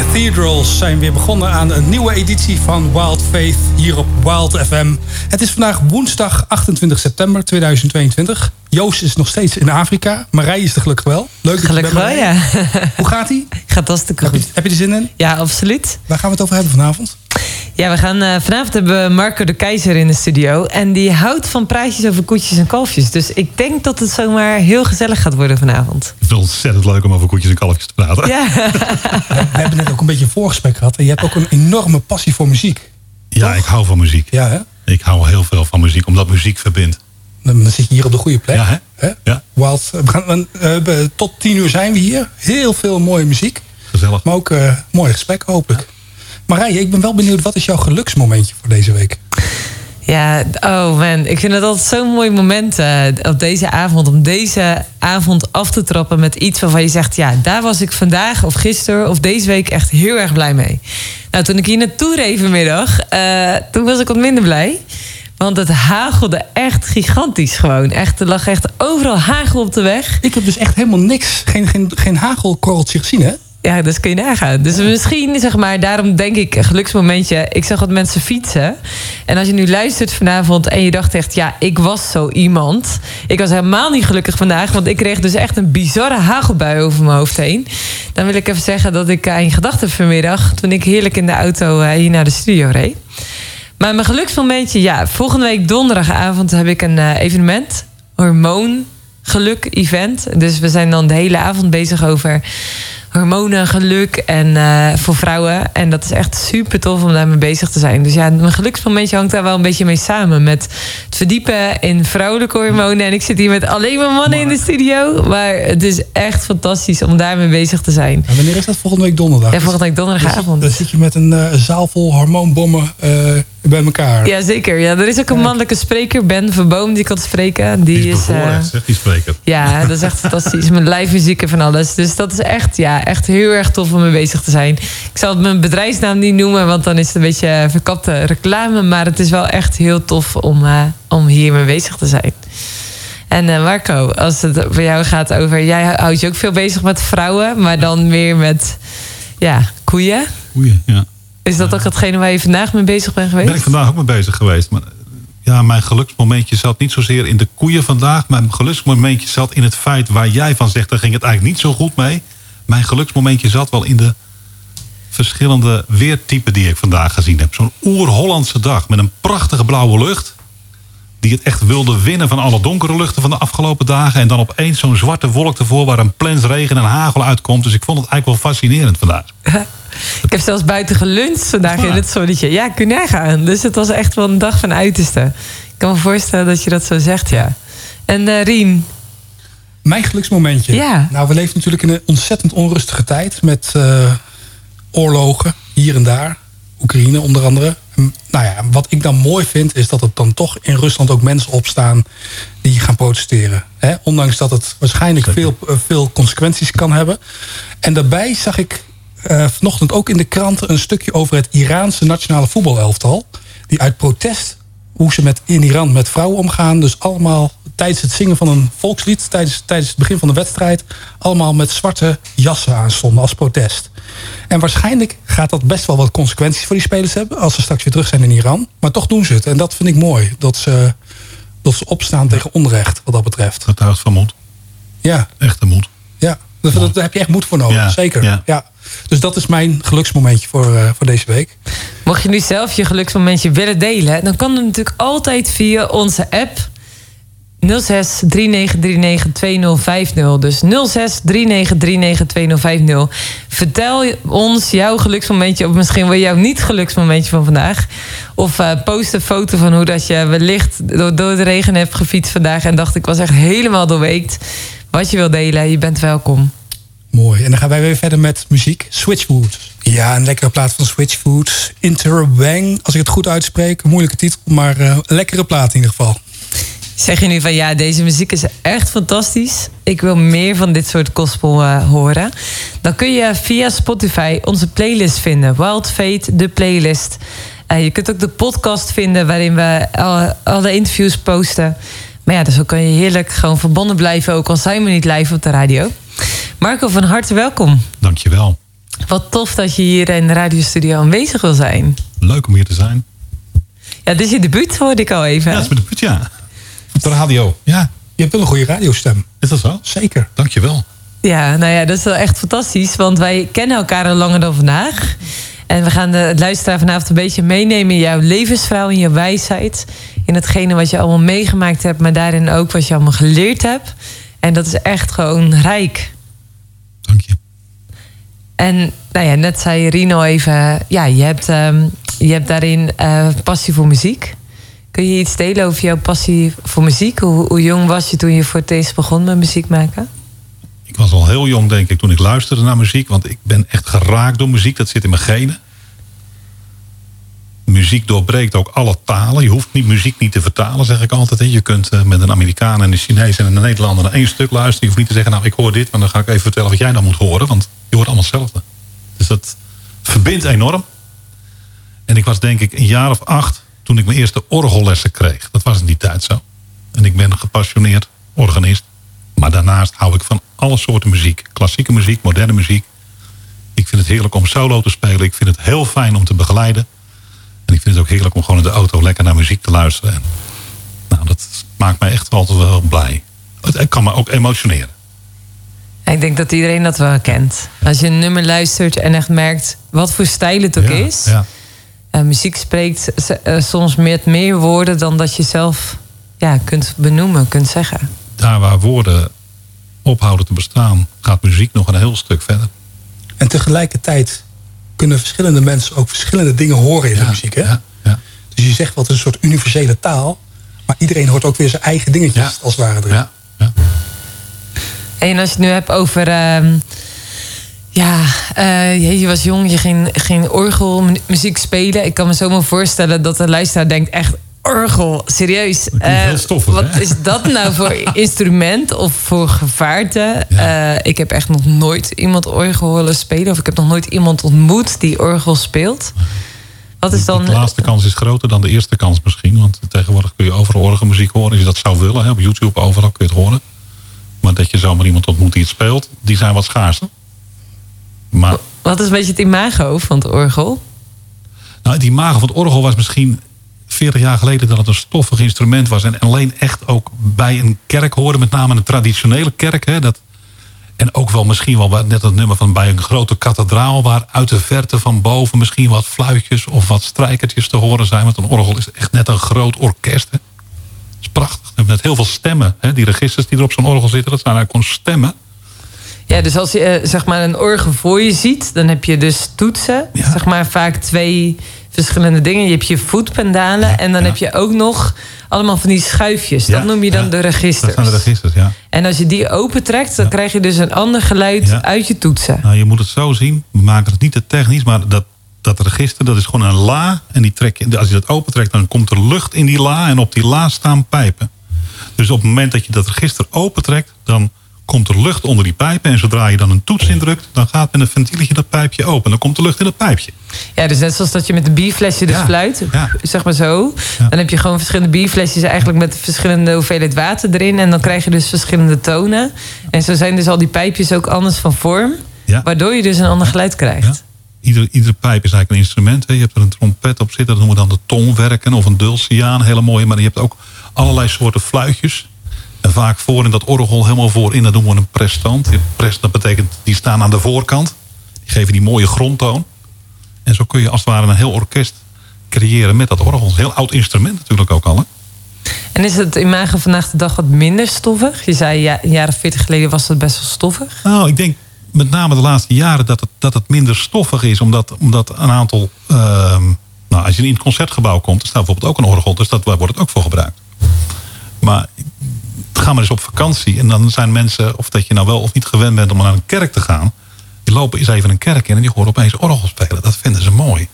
Cathedrals zijn weer begonnen aan een nieuwe editie van Wild Faith hier op Wild FM. Het is vandaag woensdag 28 september 2022. Joost is nog steeds in Afrika. Marij is er gelukkig wel. Leuk Gelukkig wel, ja. Hoe gaat ie? Gaat hartstikke Heb je, goed. heb je er zin in? Ja, absoluut. Waar gaan we het over hebben vanavond? Ja, we gaan eh, vanavond hebben we Marco de Keizer in de studio. En die houdt van praatjes over koetjes en kalfjes. Dus ik denk dat het zomaar heel gezellig gaat worden vanavond. Het is ontzettend leuk om over koetjes en kalfjes te praten. Ja, We hebben net ook een beetje een voorgesprek gehad. En je hebt ook een enorme passie voor muziek. Ja, ik hou van muziek. Ja, hè? Ik hou heel veel van muziek, omdat muziek verbindt. Dan zit je hier op de goede plek. Ja, hè? Ja. Wild, we gaan, eh, tot tien uur zijn we hier. Heel veel mooie muziek. Gezellig. Maar ook eh mooi gesprek, hopelijk. Marije, ik ben wel benieuwd, wat is jouw geluksmomentje voor deze week? ja oh man. Ik vind het altijd zo'n mooi moment eh, op deze avond. Om deze avond af te trappen met iets waarvan je zegt... ja, daar was ik vandaag of gisteren of deze week echt heel erg blij mee. Nou, toen ik hier naartoe reed vanmiddag... eh, toen was ik wat minder blij. Want het hagelde echt gigantisch gewoon. Echt, er lag echt overal hagel op de weg. Ik heb dus echt helemaal niks, geen, geen, geen hagelkorreltje gezien, hè? Ja, dus kun je nagaan. Dus misschien, zeg maar, daarom denk ik, een geluksmomentje. Ik zag wat mensen fietsen. En als je nu luistert vanavond en je dacht echt, ja, ik was zo iemand. Ik was helemaal niet gelukkig vandaag, want ik kreeg dus echt een bizarre hagelbui over mijn hoofd heen. Dan wil ik even zeggen dat ik je gedachten vanmiddag, toen ik heerlijk in de auto eh, hier naar de studio reed. Maar mijn geluksmomentje, ja, volgende week donderdagavond heb ik een eh, evenement. Hormoon geluk event. Dus we zijn dan de hele avond bezig over hormonen, geluk en eh, voor vrouwen. En dat is echt super tof om daarmee bezig te zijn. Dus ja, mijn geluksmomentje hangt daar wel een beetje mee samen. Met het verdiepen in vrouwelijke hormonen. En ik zit hier met alleen maar mannen in de studio. Maar het is echt fantastisch om daarmee bezig te zijn. En wanneer is dat? Volgende week donderdag? Ja, volgende week donderdagavond. Dan zit je met een eh, zaal vol hormoonbommen eh, bij elkaar. Ja, zeker. Ja, er is ook een mannelijke spreker, Ben Verboom, die kan spreken. Die, Die is is. eh, bevoorrecht, zegt die spreker. Ja, dat is echt fantastisch. Met live muziek en van alles. Dus dat is echt, ja, echt heel erg tof om mee bezig te zijn. Ik zal het mijn bedrijfsnaam niet noemen, want dan is het een beetje verkapte reclame. Maar het is wel echt heel tof om, eh, om hier mee bezig te zijn. En eh, Marco, als het voor jou gaat over... Jij houdt je ook veel bezig met vrouwen, maar dan meer met ja, koeien. Oei, ja. Is dat ook hetgene waar je vandaag mee bezig bent geweest? ben ik vandaag ook mee bezig geweest. Maar ja, mijn geluksmomentje zat niet zozeer in de koeien vandaag. Mijn geluksmomentje zat in het feit waar jij van zegt... daar ging het eigenlijk niet zo goed mee. Mijn geluksmomentje zat wel in de verschillende weertypen die ik vandaag gezien heb. Zo'n oer-Hollandse dag met een prachtige blauwe lucht... die het echt wilde winnen van alle donkere luchten van de afgelopen dagen... en dan opeens zo'n zwarte wolk ervoor waar een plens regen en hagel uitkomt. Dus ik vond het eigenlijk wel fascinerend vandaag. Ik heb zelfs buiten geluncht vandaag in het zonnetje. Ja, kun je nagaan. Dus het was echt wel een dag van uiterste. Ik kan me voorstellen dat je dat zo zegt, ja. En eh Rien, Mijn geluksmomentje. Ja. Nou, we leven natuurlijk in een ontzettend onrustige tijd. Met eh, oorlogen hier en daar. Oekraïne onder andere. En, Nou ja, wat ik dan mooi vind is dat er dan toch in Rusland ook mensen opstaan die gaan protesteren. Hè? Ondanks dat het waarschijnlijk veel, eh, veel consequenties kan hebben. En daarbij zag ik eh, vanochtend ook in de kranten een stukje over het Iraanse nationale voetbalelftal. Die uit protest hoe ze met, in Iran met vrouwen omgaan. Dus allemaal tijdens het zingen van een volkslied, tijdens, tijdens het begin van de wedstrijd, allemaal met zwarte jassen aanstonden als protest. En waarschijnlijk gaat dat best wel wat consequenties voor die spelers hebben als ze straks weer terug zijn in Iran. Maar toch doen ze het. En dat vind ik mooi. Dat ze, dat ze opstaan tegen onrecht wat dat betreft. Getuigt van moed. Ja, Echte moed. ja. Daar, daar heb je echt moed voor nodig. Ja, Zeker. Ja. ja. Dus dat is mijn geluksmomentje voor, eh, voor deze week. mocht je nu zelf je geluksmomentje willen delen... dan kan het natuurlijk altijd via onze app 06 3939 2050. Dus 06 3939 2050. Vertel ons jouw geluksmomentje... of misschien wel jouw niet-geluksmomentje van vandaag. Of eh, post een foto van hoe dat je wellicht door, door de regen hebt gefietst vandaag... en dacht ik was echt helemaal doorweekt. Wat je wil delen, je bent welkom. Mooi. En dan gaan wij weer verder met muziek. Switchfoot. Ja, een lekkere plaat van Switchfoot. Interwang, als ik het goed uitspreek. Moeilijke titel, maar eh, een lekkere plaat in ieder geval. Zeg je nu van ja, deze muziek is echt fantastisch. Ik wil meer van dit soort gospel eh, horen. Dan kun je via Spotify onze playlist vinden. Wild Fate, de playlist. Eh, je kunt ook de podcast vinden waarin we alle, alle interviews posten. Maar ja, dus zo kan je heerlijk gewoon verbonden blijven. Ook al zijn we niet live op de radio. Marco, van harte welkom. Dankjewel. Wat tof dat je hier in de radiostudio aanwezig wil zijn. Leuk om hier te zijn. Ja, dit is je debuut, hoorde ik al even. Ja, dat is mijn debuut, ja. Op de radio. Ja, Je hebt wel een goede radiostem. is dat zo? Zeker. Dankjewel. Ja, nou ja, dat is wel echt fantastisch. Want wij kennen elkaar al langer dan vandaag. En we gaan de het luisteraar vanavond een beetje meenemen in jouw levensverhaal, in je wijsheid. In hetgene wat je allemaal meegemaakt hebt, maar daarin ook wat je allemaal geleerd hebt. En dat is echt gewoon rijk. Dank je. En nou ja, net zei Rino even, ja, je hebt, ehm, je hebt daarin eh, passie voor muziek. Kun je iets delen over jouw passie voor muziek? Hoe, hoe jong was je toen je voor het eerst begon met muziek maken? Ik was al heel jong, denk ik, toen ik luisterde naar muziek. Want ik ben echt geraakt door muziek. Dat zit in mijn genen. Muziek doorbreekt ook alle talen. Je hoeft niet, muziek niet te vertalen, zeg ik altijd. hè. Je kunt eh, met een Amerikaan en een Chinees en een Nederlander naar één stuk luisteren. Je hoeft niet te zeggen, nou, ik hoor dit. Maar dan ga ik even vertellen wat jij dan moet horen. Want je hoort allemaal hetzelfde. Dus dat verbindt enorm. En ik was denk ik een jaar of acht toen ik mijn eerste orgellessen kreeg. Dat was in die tijd zo. En ik ben gepassioneerd organist. Maar daarnaast hou ik van alle soorten muziek. Klassieke muziek, moderne muziek. Ik vind het heerlijk om solo te spelen. Ik vind het heel fijn om te begeleiden. En ik vind het ook heerlijk om gewoon in de auto lekker naar muziek te luisteren. En, nou, dat maakt mij echt altijd wel blij. Het kan me ook emotioneren. Ik denk dat iedereen dat wel kent. Als je een nummer luistert en echt merkt wat voor stijl het ook Ja, is. Ja. Eh, muziek spreekt eh, soms met meer woorden dan dat je zelf ja, kunt benoemen, kunt zeggen. Daar waar woorden ophouden te bestaan, gaat muziek nog een heel stuk verder. En tegelijkertijd kunnen verschillende mensen ook verschillende dingen horen in de muziek. Hè? Ja, ja. Dus je zegt wel, het is een soort universele taal. Maar iedereen hoort ook weer zijn eigen dingetjes, Ja. als het ware. erin. ja, ja. En als je het nu hebt over. ehm, ja, eh, je je was jong, je ging, ging orgelmuziek spelen. Ik kan me zomaar voorstellen dat de luisteraar denkt: echt orgel, serieus. Eh, stoffig, wat hè? is dat nou voor instrument of voor gevaarte? Ja. Eh, ik heb echt nog nooit iemand orgel horen spelen. Of ik heb nog nooit iemand ontmoet die orgel speelt. Wat is dan. De laatste kans is groter dan de eerste kans misschien. Want tegenwoordig kun je overal orgelmuziek horen. Als je dat zou willen. Hè, op YouTube overal kun je het horen. Maar dat je zomaar iemand ontmoet die het speelt. Die zijn wat schaarser. Maar Wat is een beetje het imago van het orgel? nou, die magen van het orgel was misschien 40 jaar geleden dat het een stoffig instrument was. En alleen echt ook bij een kerk hoorde. Met name een traditionele kerk. Hè, dat, en ook wel misschien wel net het nummer van bij een grote kathedraal. Waar uit de verte van boven misschien wat fluitjes of wat strijkertjes te horen zijn. Want een orgel is echt net een groot orkest. Hè. Dat is prachtig. Met heel veel stemmen. Hè. Die registers die er op zo'n orgel zitten, dat zijn eigenlijk gewoon stemmen. Ja, dus als je eh, zeg maar een orgel voor je ziet, dan heb je dus toetsen. Ja. Zeg maar vaak twee verschillende dingen. Je hebt je voetpendalen Ja, en dan ja. heb je ook nog allemaal van die schuifjes. dat Ja, noem je dan de registers. Dat zijn de registers, ja. En als je die opentrekt, dan krijg je dus een ander geluid uit je toetsen. Nou, je moet het zo zien. We maken het niet te technisch, maar dat, dat register, dat is gewoon een la. En die trek je, als je dat opentrekt, dan komt er lucht in die la. En op die la staan pijpen. Dus op het moment dat je dat register opentrekt, dan komt er lucht onder die pijpen. En zodra je dan een toets indrukt, dan gaat met een ventieltje dat pijpje open. Dan komt er lucht in dat pijpje. Ja, dus net zoals dat je met een bierflesje dus Ja, fluit, ja. zeg maar zo. Ja. Dan heb je gewoon verschillende bierflesjes eigenlijk met verschillende hoeveelheid water erin. En dan krijg je dus verschillende tonen. En zo zijn dus al die pijpjes ook anders van vorm. Waardoor je dus een ander geluid krijgt. Iedere, iedere pijp is eigenlijk een instrument. Hè. Je hebt er een trompet op zitten, dat noemen we dan de tongwerken of een dulciaan, hele mooie. Maar je hebt ook allerlei soorten fluitjes. Vaak voor in dat orgel, helemaal voorin, dat noemen we een prestant. Prest, dat betekent, die staan aan de voorkant. Die geven die mooie grondtoon. En zo kun je als het ware een heel orkest creëren met dat orgel. Een heel oud instrument natuurlijk ook al. Hè. En is het imago vandaag de dag wat minder stoffig? Je zei ja, of veertig geleden was het best wel stoffig. Nou, ik denk met name de laatste jaren dat het, dat het minder stoffig is. Omdat, omdat een aantal... ehm, nou, als je in het concertgebouw komt, er staat bijvoorbeeld ook een orgel. Dus dat, daar wordt het ook voor gebruikt. Maar ga maar eens op vakantie. En dan zijn mensen, of dat je nou wel of niet gewend bent om naar een kerk te gaan. Die lopen eens even een kerk in en die horen opeens orgel spelen. Dat vinden ze mooi.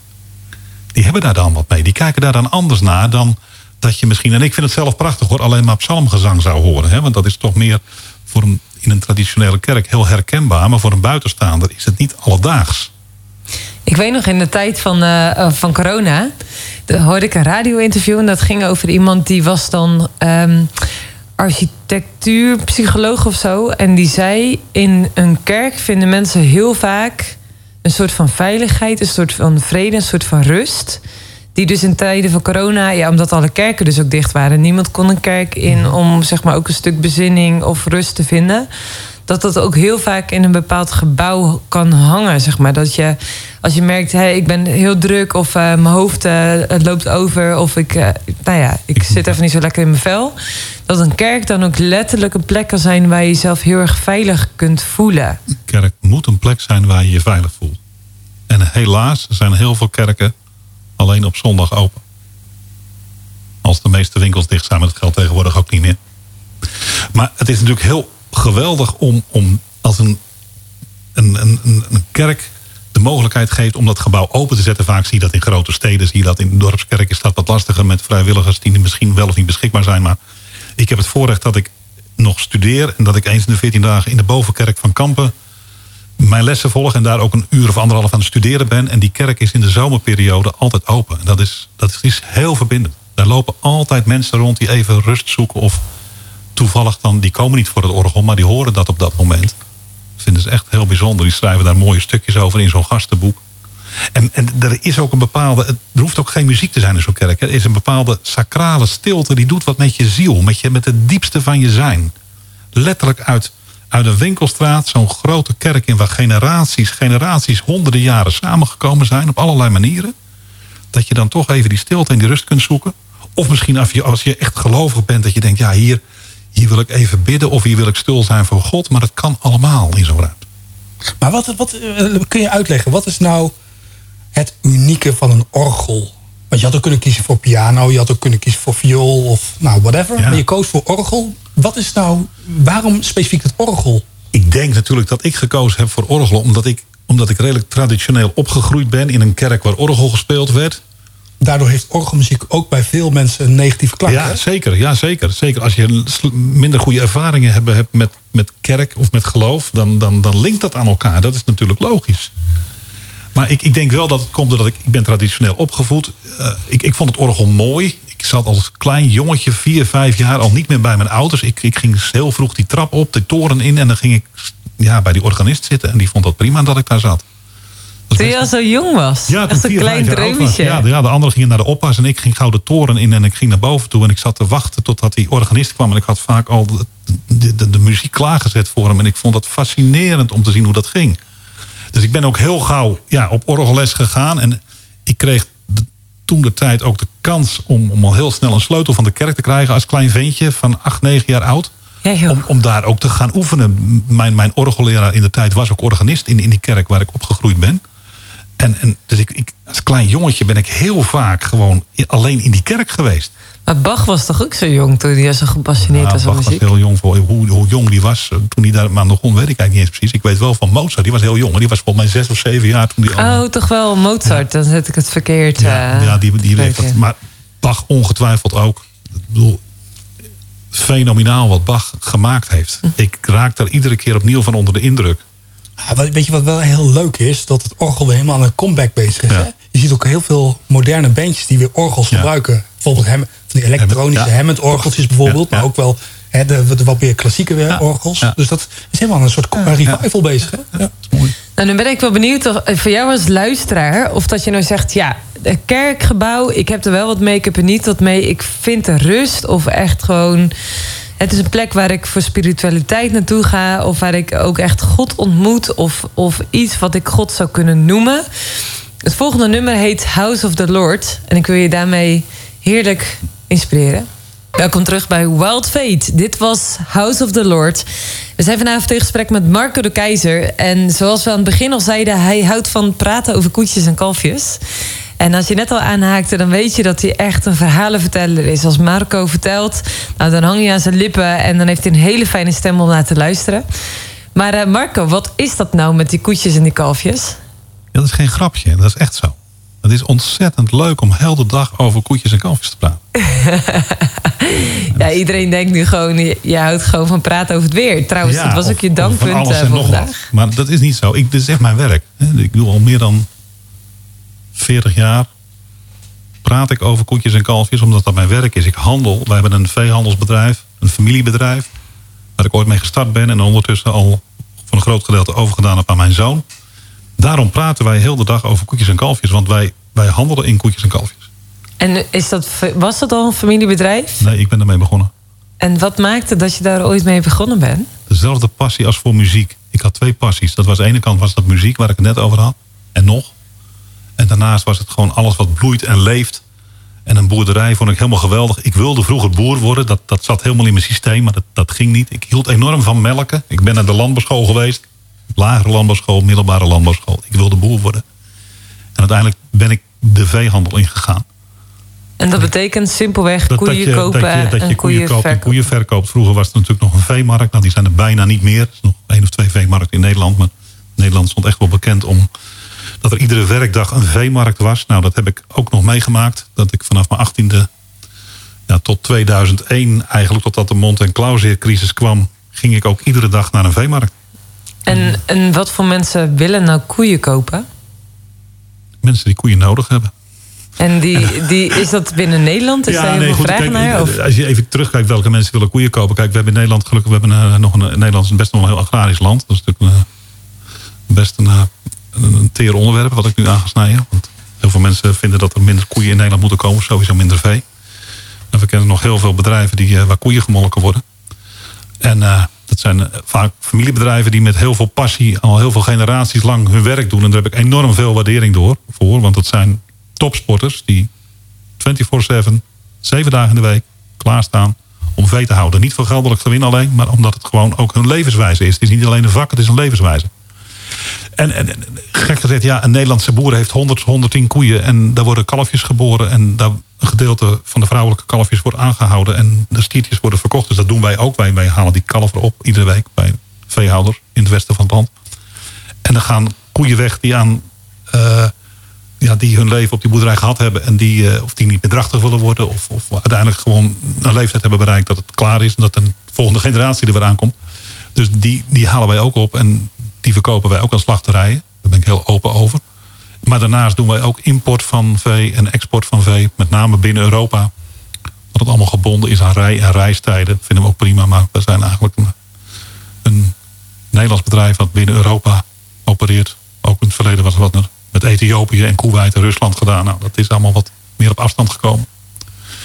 Die hebben daar dan wat mee. Die kijken daar dan anders naar dan dat je misschien... En ik vind het zelf prachtig hoor, alleen maar psalmgezang zou horen. Hè? Want dat is toch meer voor een, in een traditionele kerk heel herkenbaar. Maar voor een buitenstaander is het niet alledaags. Ik weet nog in de tijd van, eh, van corona. Daar hoorde ik een radio-interview. En dat ging over iemand die was dan ehm, architectuurpsycholoog of zo. En die zei: In een kerk vinden mensen heel vaak een soort van veiligheid, een soort van vrede, een soort van rust. Die dus in tijden van corona, ja, omdat alle kerken dus ook dicht waren, niemand kon een kerk in om zeg maar ook een stuk bezinning of rust te vinden. Dat dat ook heel vaak in een bepaald gebouw kan hangen, zeg maar. Dat je, als je merkt, hé, ik ben heel druk of uh, mijn hoofd uh, het loopt over of ik, uh, nou ja, ik zit even niet zo lekker in mijn vel. Dat een kerk dan ook letterlijk een plek kan zijn waar je jezelf heel erg veilig kunt voelen. Een kerk moet een plek zijn waar je je veilig voelt. En helaas zijn heel veel kerken alleen op zondag open. Als de meeste winkels dicht zijn, maar dat geldt tegenwoordig ook niet meer. Maar het is natuurlijk heel geweldig om, om als een, een, een, een kerk de mogelijkheid geeft om dat gebouw open te zetten. Vaak zie je dat in grote steden, zie je dat in dorpskerken is dat wat lastiger met vrijwilligers die misschien wel of niet beschikbaar zijn. Maar ik heb het voorrecht dat ik nog studeer en dat ik eens in de 14 dagen in de bovenkerk van Kampen mijn lessen volg en daar ook een uur of anderhalf aan het studeren ben. En die kerk is in de zomerperiode altijd open. Dat is, dat is heel verbindend. Daar lopen altijd mensen rond die even rust zoeken. Of toevallig dan, die komen niet voor het orgel, maar die horen dat op dat moment. Dat vinden ze echt heel bijzonder. Die schrijven daar mooie stukjes over in zo'n gastenboek. En, en er is ook een bepaalde, er hoeft ook geen muziek te zijn in zo'n kerk. Er is een bepaalde sacrale stilte die doet wat met je ziel. Met, je, met het diepste van je zijn. Letterlijk uit uit een winkelstraat, zo'n grote kerk in waar generaties, generaties, honderden jaren samengekomen zijn op allerlei manieren. Dat je dan toch even die stilte en die rust kunt zoeken. Of misschien als je, als je echt gelovig bent, dat je denkt, ja, hier, hier wil ik even bidden of hier wil ik stil zijn voor God. Maar dat kan allemaal in zo'n ruimte. Maar wat, wat eh, kun je uitleggen? Wat is nou het unieke van een orgel? Want je had ook kunnen kiezen voor piano, je had ook kunnen kiezen voor viool of nou whatever. Maar je koos voor orgel. Wat is nou, waarom specifiek het orgel? Ik denk natuurlijk dat ik gekozen heb voor orgel omdat ik, omdat ik redelijk traditioneel opgegroeid ben in een kerk waar orgel gespeeld werd. Daardoor heeft orgelmuziek ook bij veel mensen een negatieve klank. Ja, zeker, ja zeker, zeker. Als je minder goede ervaringen hebt met, met kerk of met geloof, dan, dan, dan linkt dat aan elkaar. Dat is natuurlijk logisch. Maar ik, ik denk wel dat het komt doordat ik, ik ben traditioneel opgevoed. Uh, ik, ik vond het orgel mooi. Ik zat als klein jongetje, vier, vijf jaar, al niet meer bij mijn ouders. Ik, ik ging heel vroeg die trap op, de toren in. En dan ging ik ja, bij die organist zitten. En die vond dat prima dat ik daar zat. Toen je al zo jong was? Ja, Echt een klein dreumetje. Ja, de, ja, de anderen gingen naar de oppas en ik ging gauw de toren in en ik ging naar boven toe. En ik zat te wachten totdat die organist kwam. En ik had vaak al de, de, de, de muziek klaargezet voor hem. En ik vond dat fascinerend om te zien hoe dat ging. Dus ik ben ook heel gauw ja, op orgelles gegaan. En ik kreeg toen de tijd ook de kans om, om al heel snel een sleutel van de kerk te krijgen als klein ventje van 8, 9 jaar oud. Ja, om, om daar ook te gaan oefenen. Mijn, mijn orgelleraar in de tijd was ook organist in, in die kerk waar ik opgegroeid ben. En, en dus ik, ik, als klein jongetje ben ik heel vaak gewoon alleen in die kerk geweest. Maar Bach was toch ook zo jong toen hij zo gepassioneerd was Bach muziek? was heel jong. Voor, hoe, hoe jong die was eh, toen hij daar maar begon, weet ik eigenlijk niet eens precies. Ik weet wel van Mozart, die was heel jong. Die was volgens mij zes of zeven jaar toen die... Oh, toch wel Mozart, ja. dan zet ik het verkeerd. Ja, uh, ja die, die dat. Maar Bach ongetwijfeld ook. Ik bedoel, fenomenaal wat Bach gemaakt heeft. Hm. Ik raak daar iedere keer opnieuw van onder de indruk. Ja, weet je wat wel heel leuk is? Dat het orgel weer helemaal aan een comeback bezig is. Ja. Je ziet ook heel veel moderne bandjes die weer orgels ja. gebruiken. Bijvoorbeeld hem, van die elektronische ja. Hammond-orgeltjes bijvoorbeeld. Maar ook wel hè, de, de wat meer klassieke orgels. Dus dat is helemaal een soort revival bezig. Hè? Ja. Mooi. Nou, dan ben ik wel benieuwd of, voor jou als luisteraar... of dat je nou zegt, ja, een kerkgebouw... ik heb er wel wat heb er niet wat mee. Ik vind de rust of echt gewoon... Het is een plek waar ik voor spiritualiteit naartoe ga. Of waar ik ook echt God ontmoet. Of, of iets wat ik God zou kunnen noemen. Het volgende nummer heet House of the Lord. En ik wil je daarmee heerlijk inspireren. Welkom terug bij Wild Fate. Dit was House of the Lord. We zijn vanavond in gesprek met Marco de Keizer. En zoals we aan het begin al zeiden, hij houdt van praten over koetjes en kalfjes. En als je net al aanhaakte, dan weet je dat hij echt een verhalenverteller is. Als Marco vertelt, nou, dan hang je aan zijn lippen en dan heeft hij een hele fijne stem om naar te luisteren. Maar uh, Marco, wat is dat nou met die koetjes en die kalfjes? Ja, dat is geen grapje, dat is echt zo. Het is ontzettend leuk om heel de dag over koetjes en kalfjes te praten. ja, iedereen denkt nu gewoon, je, houdt gewoon van praten over het weer. Trouwens, ja, dat was ook je dankpunt uh, vandaag. Maar dat is niet zo. Ik, dit is echt mijn werk. Ik doe al meer dan 40 jaar praat ik over koetjes en kalfjes, omdat dat mijn werk is. Ik handel. We hebben een veehandelsbedrijf, een familiebedrijf, waar ik ooit mee gestart ben en ondertussen al van een groot gedeelte overgedaan heb aan mijn zoon. Daarom praten wij heel de dag over koetjes en kalfjes. Want wij, wij handelen in koetjes en kalfjes. En is dat, was dat al een familiebedrijf? Nee, ik ben ermee begonnen. En wat maakte dat je daar ooit mee begonnen bent? Dezelfde passie als voor muziek. Ik had twee passies. Dat was aan de ene kant was dat muziek, waar ik het net over had. En nog. En daarnaast was het gewoon alles wat bloeit en leeft. En een boerderij vond ik helemaal geweldig. Ik wilde vroeger boer worden. Dat, dat zat helemaal in mijn systeem, maar dat, dat ging niet. Ik hield enorm van melken. Ik ben naar de landbouwschool geweest. Lagere landbouwschool, middelbare landbouwschool. Ik wilde boer worden. En uiteindelijk ben ik de veehandel ingegaan. En dat betekent simpelweg Dat, koeien dat je, kopen dat je, dat en koeien koeien koopt en koeien verkoopt. Vroeger was er natuurlijk nog een veemarkt. Nou, die zijn er bijna niet meer. Er is nog één of twee veemarkten in Nederland. Maar Nederland stond echt wel bekend om dat er iedere werkdag een veemarkt was. Nou, dat heb ik ook nog meegemaakt. Dat ik vanaf mijn achttiende ja, tot 2001, eigenlijk totdat de mond- en klauwzeercrisis kwam, ging ik ook iedere dag naar een veemarkt. En, en wat voor mensen willen nou koeien kopen? Mensen die koeien nodig hebben. En die, die, is dat binnen Nederland? Is daar veel vraag kijk, naar? Of? Als je even terugkijkt welke mensen willen koeien kopen. Kijk, we hebben in Nederland gelukkig, we hebben eh, nog een Nederland is best nog een heel agrarisch land. Dat is natuurlijk een, eh, best een, eh, een, teer onderwerp wat ik nu aan ga. Want heel veel mensen vinden dat er minder koeien in Nederland moeten komen. Sowieso minder vee. En we kennen nog heel veel bedrijven die, eh, waar koeien gemolken worden. En eh, dat zijn eh, vaak familiebedrijven die met heel veel passie al heel veel generaties lang hun werk doen. En daar heb ik enorm veel waardering door, voor. Want dat zijn topsporters die 24-7, zeven dagen in de week klaarstaan om vee te houden. Niet voor geldelijk gewin alleen, maar omdat het gewoon ook hun levenswijze is. Het is niet alleen een vak, het is een levenswijze. En, en, gek gezegd, ja, een Nederlandse boer heeft 100, 110 koeien en daar worden kalfjes geboren en daar een gedeelte van de vrouwelijke kalfjes wordt aangehouden en de stiertjes worden verkocht. Dus dat doen wij ook. Wij, halen die kalver op iedere week bij veehouders in het westen van het land. En dan gaan koeien weg die aan eh, ja, die hun leven op die boerderij gehad hebben en die, eh, of die niet meer drachtig willen worden of, of uiteindelijk gewoon een leeftijd hebben bereikt dat het klaar is en dat een volgende generatie er weer aankomt. Dus die, die halen wij ook op en die verkopen wij ook aan slachterijen. Daar ben ik heel open over. Maar daarnaast doen wij ook import van vee en export van vee, met name binnen Europa. Dat het allemaal gebonden is aan rij- en reistijden. Vinden we ook prima, maar we zijn eigenlijk een, een Nederlands bedrijf dat binnen Europa opereert. Ook in het verleden was wat er met Ethiopië en Kuwait en Rusland gedaan. Nou, dat is allemaal wat meer op afstand gekomen.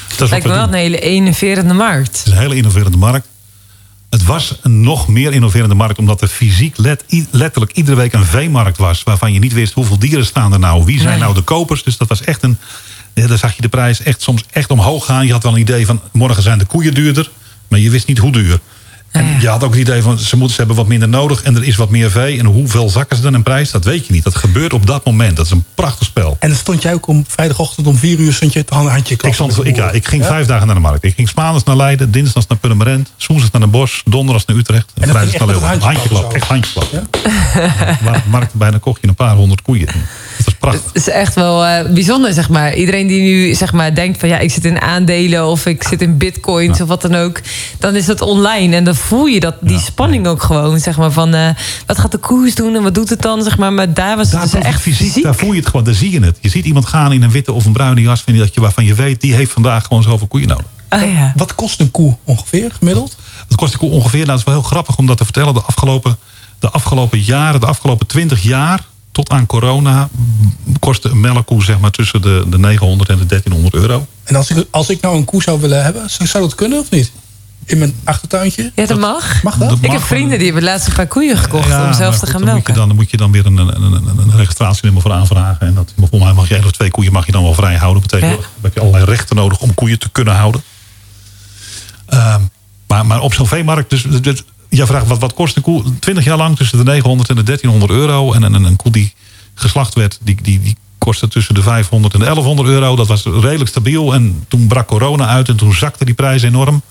Dat is wat Lijkt me wel doen. een hele innoverende markt. Het is een hele innoverende markt. Het was een nog meer innoverende markt... omdat er fysiek let, letterlijk iedere week een veemarkt was... waarvan je niet wist hoeveel dieren staan er nou. Wie zijn Nee. nou de kopers? Dus dat was echt een... Ja, daar zag je de prijs echt soms echt omhoog gaan. Je had wel een idee van... morgen zijn de koeien duurder... maar je wist niet hoe duur. En je had ook het idee van... ze, moeten, ze hebben wat minder nodig... en er is wat meer vee. En hoeveel zakken ze dan in prijs? Dat weet je niet. Dat gebeurt op dat moment. Dat is een prachtig spel. En dan stond jij ook om vrijdagochtend om vier uur stond je het handje Ik, stond, ik, ja, ik ging vijf dagen naar de markt. Ik ging maandags naar Leiden, dinsdags naar Purmerend, woensdags naar Den Bosch, donderdags naar Utrecht en En vrijdags naar je echt Leeuwarden. met een Handjeklap, echt handjeklap. Waar de markt bijna kocht je een paar honderd koeien. Dat was prachtig. Het is echt wel eh, bijzonder, zeg maar. Iedereen die nu zeg maar, denkt van ja, ik zit in aandelen of ik zit in bitcoins of wat dan ook. Dan is dat online. En dan voel je dat, die spanning ook gewoon. Zeg maar, van eh, wat gaat de koers doen en wat doet het dan? Zeg maar. maar daar was het dus echt fysiek, fysiek. daar voel je het gewoon, daar zie je het. Je ziet iemand gaan in een witte of een bruine jas vind je dat je, waarvan je weet, die heeft vandaag gewoon zoveel koeien nodig. Oh, ja. Wat kost een koe ongeveer gemiddeld? Dat kost de koe ongeveer, nou, dat is wel heel grappig om dat te vertellen. De afgelopen, de afgelopen jaren, de afgelopen 20 jaar, tot aan corona, kostte een melkkoe zeg maar tussen de, de 900 en de 1300 euro. En als ik, als ik nou een koe zou willen hebben, zou dat kunnen of niet? In mijn achtertuintje? ja, dat mag. Mag dat? Dat Ik heb vrienden die hebben laatst een paar koeien gekocht Ja, om zelf te goed, gaan dan moet, je melken. dan, dan moet je dan weer een, een, een, registratienummer voor aanvragen. En dat, volgens mij mag je één of twee koeien mag je dan wel vrij houden. Betekent Ja. dat heb je allerlei rechten nodig om koeien te kunnen houden. Ehm, maar, maar op zo'n veemarkt, dus, dus jij vraagt wat, wat kost een koe? 20 jaar lang tussen de 900 en de 1300 euro. En een, een, een koe die geslacht werd, die, die, die kostte tussen de 500 en de 1100 euro. Dat was redelijk stabiel. En toen brak corona uit en toen zakte die prijs enorm.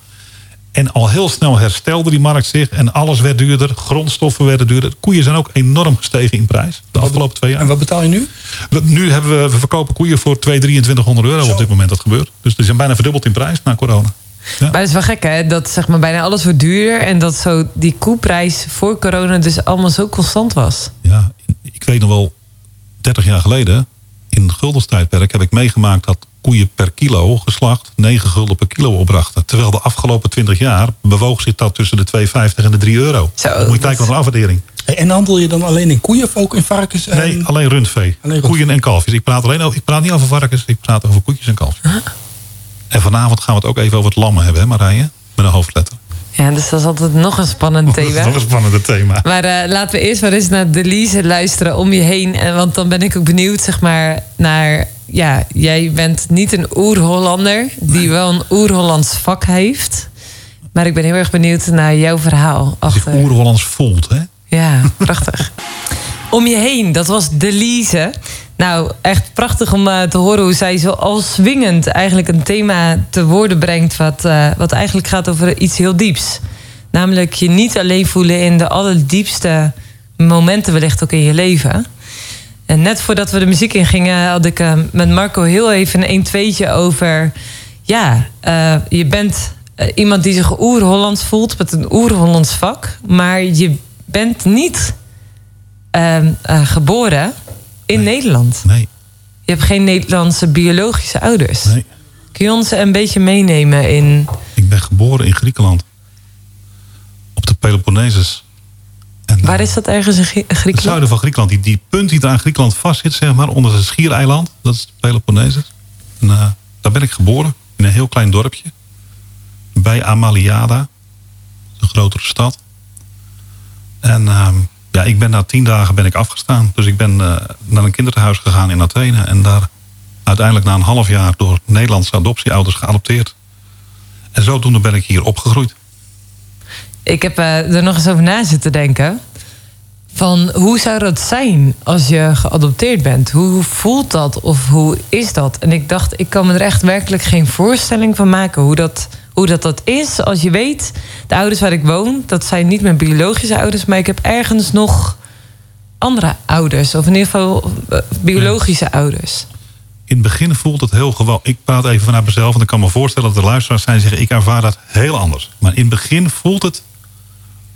En al heel snel herstelde die markt zich en alles werd duurder. Grondstoffen werden duurder. Koeien zijn ook enorm gestegen in prijs de afgelopen twee jaar. En wat betaal je nu? We- Nu hebben we, we verkopen koeien voor 2, 2300 euro Zo. op dit moment dat gebeurt. Dus die zijn bijna verdubbeld in prijs na corona. Ja. Maar het is wel gek, hè? Dat zeg maar bijna alles wordt duurder. En dat zo die koeprijs voor corona dus allemaal zo constant was. Ja, ik weet nog wel, 30 jaar geleden, in het guldenstijdperk, heb ik meegemaakt dat koeien per kilo geslacht 9 gulden per kilo opbrachten. Terwijl de afgelopen 20 jaar bewoog zich dat tussen de 2,50 en de 3 euro. Zo, Dan moet je kijken wat een afwaardering. En handel je dan alleen in koeien of ook in varkens? En... Nee, alleen rundvee. Alleen rundvee. Koeien en kalfjes. Ik praat, alleen over, ik praat niet over varkens, ik praat over koetjes en kalfjes. En vanavond gaan we het ook even over het lammen hebben, hè Marije? Met een hoofdletter. Ja, dus dat is altijd nog een spannend thema. nog een spannende thema. Maar eh, laten we eerst maar eens naar Delise luisteren om je heen. En, want dan ben ik ook benieuwd, zeg maar, naar... Ja, jij bent niet een oer-Hollander die wel een oer-Hollands vak heeft. Maar ik ben heel erg benieuwd naar jouw verhaal. Achter. oer-Hollands voelt, hè? Ja, prachtig. om je heen, dat was Delise. Nou, echt prachtig om eh, te horen hoe zij zo al swingend eigenlijk een thema te woorden brengt. Wat, eh, wat eigenlijk gaat over iets heel dieps. Namelijk je niet alleen voelen in de allerdiepste momenten, wellicht ook in je leven. En net voordat we de muziek ingingen, had ik eh, met Marco heel even een 1-2'tje over. Ja, je bent iemand die zich oer-Hollands voelt met een oer-Hollands vak. Maar je bent niet ehm, eh, geboren in Nederland. Nee, Je hebt geen Nederlandse biologische ouders. nee. Kun je ons een beetje meenemen in. Ik ben geboren in Griekenland. Op de Peloponnesus. En, Waar eh, is dat ergens in Grie- Het Griekenland? zuiden van Griekenland. Die, die punt die daar aan Griekenland vastzit, zeg maar, onder het schiereiland. Dat is de Peloponnesus. En, eh, daar ben ik geboren. In een heel klein dorpje. Bij Amaliada. Een grotere stad. En ehm, ja, ik ben na tien dagen ben ik afgestaan. Dus ik ben eh, naar een kinderthuis gegaan in Athene. En daar uiteindelijk na een half jaar door Nederlandse adoptieouders geadopteerd. En zodoende ben ik hier opgegroeid. Ik heb eh, er nog eens over na zitten denken. Van hoe zou dat zijn als je geadopteerd bent? Hoe voelt dat of hoe is dat? En ik dacht, ik kan me er echt werkelijk geen voorstelling van maken hoe dat, hoe dat, dat is. Als je weet, de ouders waar ik woon, dat zijn niet mijn biologische ouders, maar ik heb ergens nog andere ouders, of in ieder geval eh, biologische ouders. in het begin voelt het heel gewoon. Ik praat even vanuit mezelf, want ik kan me voorstellen dat de luisteraars zijn die zeggen: ik ervaar dat heel anders. Maar in het begin voelt het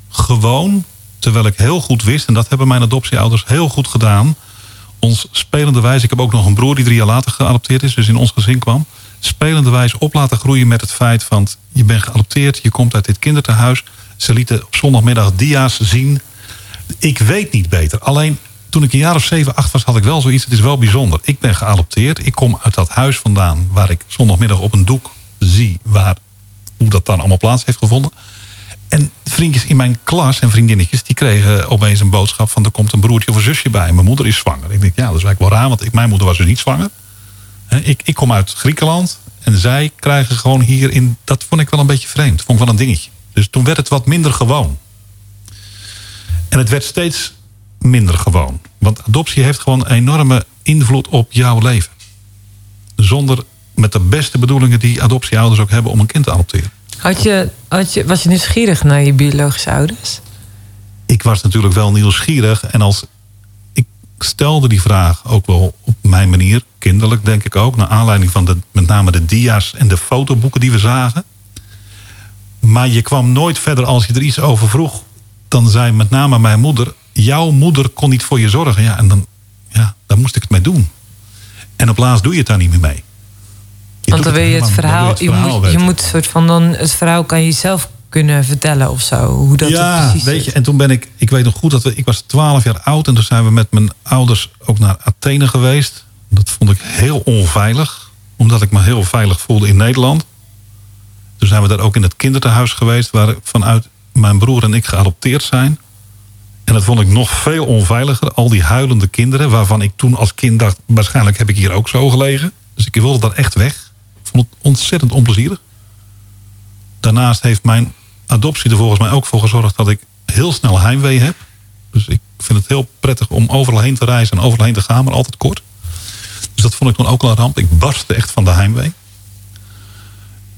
gewoon, terwijl ik heel goed wist, en dat hebben mijn adoptieouders heel goed gedaan. Ons spelende wijze, ik heb ook nog een broer die drie jaar later geadopteerd is, dus in ons gezin kwam. Spelende wijze op laten groeien met het feit van je bent geadopteerd, je komt uit dit kinderthuis. Ze lieten op zondagmiddag dia's zien. Ik weet niet beter. Alleen toen ik een jaar of zeven, acht was, had ik wel zoiets. Het is wel bijzonder. Ik ben geadopteerd. Ik kom uit dat huis vandaan waar ik zondagmiddag op een doek zie waar, hoe dat dan allemaal plaats heeft gevonden. En vriendjes in mijn klas en vriendinnetjes, die kregen opeens een boodschap van er komt een broertje of een zusje bij. Mijn moeder is zwanger. Ik denk, ja, dat is eigenlijk wel raar, want ik, mijn moeder was dus niet zwanger. Hè, Ik, ik kom uit Griekenland en zij krijgen gewoon hier in. Dat vond ik wel een beetje vreemd. Vond ik wel een dingetje. Dus toen werd het wat minder gewoon. En het werd steeds minder gewoon. Want adoptie heeft gewoon een enorme invloed op jouw leven. Zonder met de beste bedoelingen die adoptieouders ook hebben om een kind te adopteren. Had je, had je, was je nieuwsgierig naar je biologische ouders? ik was natuurlijk wel nieuwsgierig. En als stelde die vraag ook wel op mijn manier, kinderlijk denk ik ook, naar aanleiding van de, met name de dia's en de fotoboeken die we zagen. Maar je kwam nooit verder als je er iets over vroeg. Dan zei met name mijn moeder, jouw moeder kon niet voor je zorgen. Ja, en dan, ja, dan moest ik het mee doen. En op laatst doe je het daar niet meer mee. Je Want dan wil je het dan wil verhaal, je, moet, je moet soort van dan het verhaal kan je zelf kunnen vertellen of zo. Hoe dat ja, precies weet je, en toen ben ik, ik weet nog goed dat we, ik was 12 jaar oud en toen zijn we met mijn ouders ook naar Athene geweest. Dat vond ik heel onveilig, omdat ik me heel veilig voelde in Nederland. Toen zijn we daar ook in het kinderthuis geweest, waar vanuit mijn broer en ik geadopteerd zijn. En dat vond ik nog veel onveiliger. Al die huilende kinderen, waarvan ik toen als kind dacht, waarschijnlijk heb ik hier ook zo gelegen. Dus ik wilde daar echt weg. Ik vond het ontzettend onplezierig. Daarnaast heeft mijn adoptie er volgens mij ook voor gezorgd dat ik heel snel heimwee heb. Dus ik vind het heel prettig om overal heen te reizen en overal heen te gaan, maar altijd kort. Dus dat vond ik toen ook al een ramp. Ik barstte echt van de heimwee.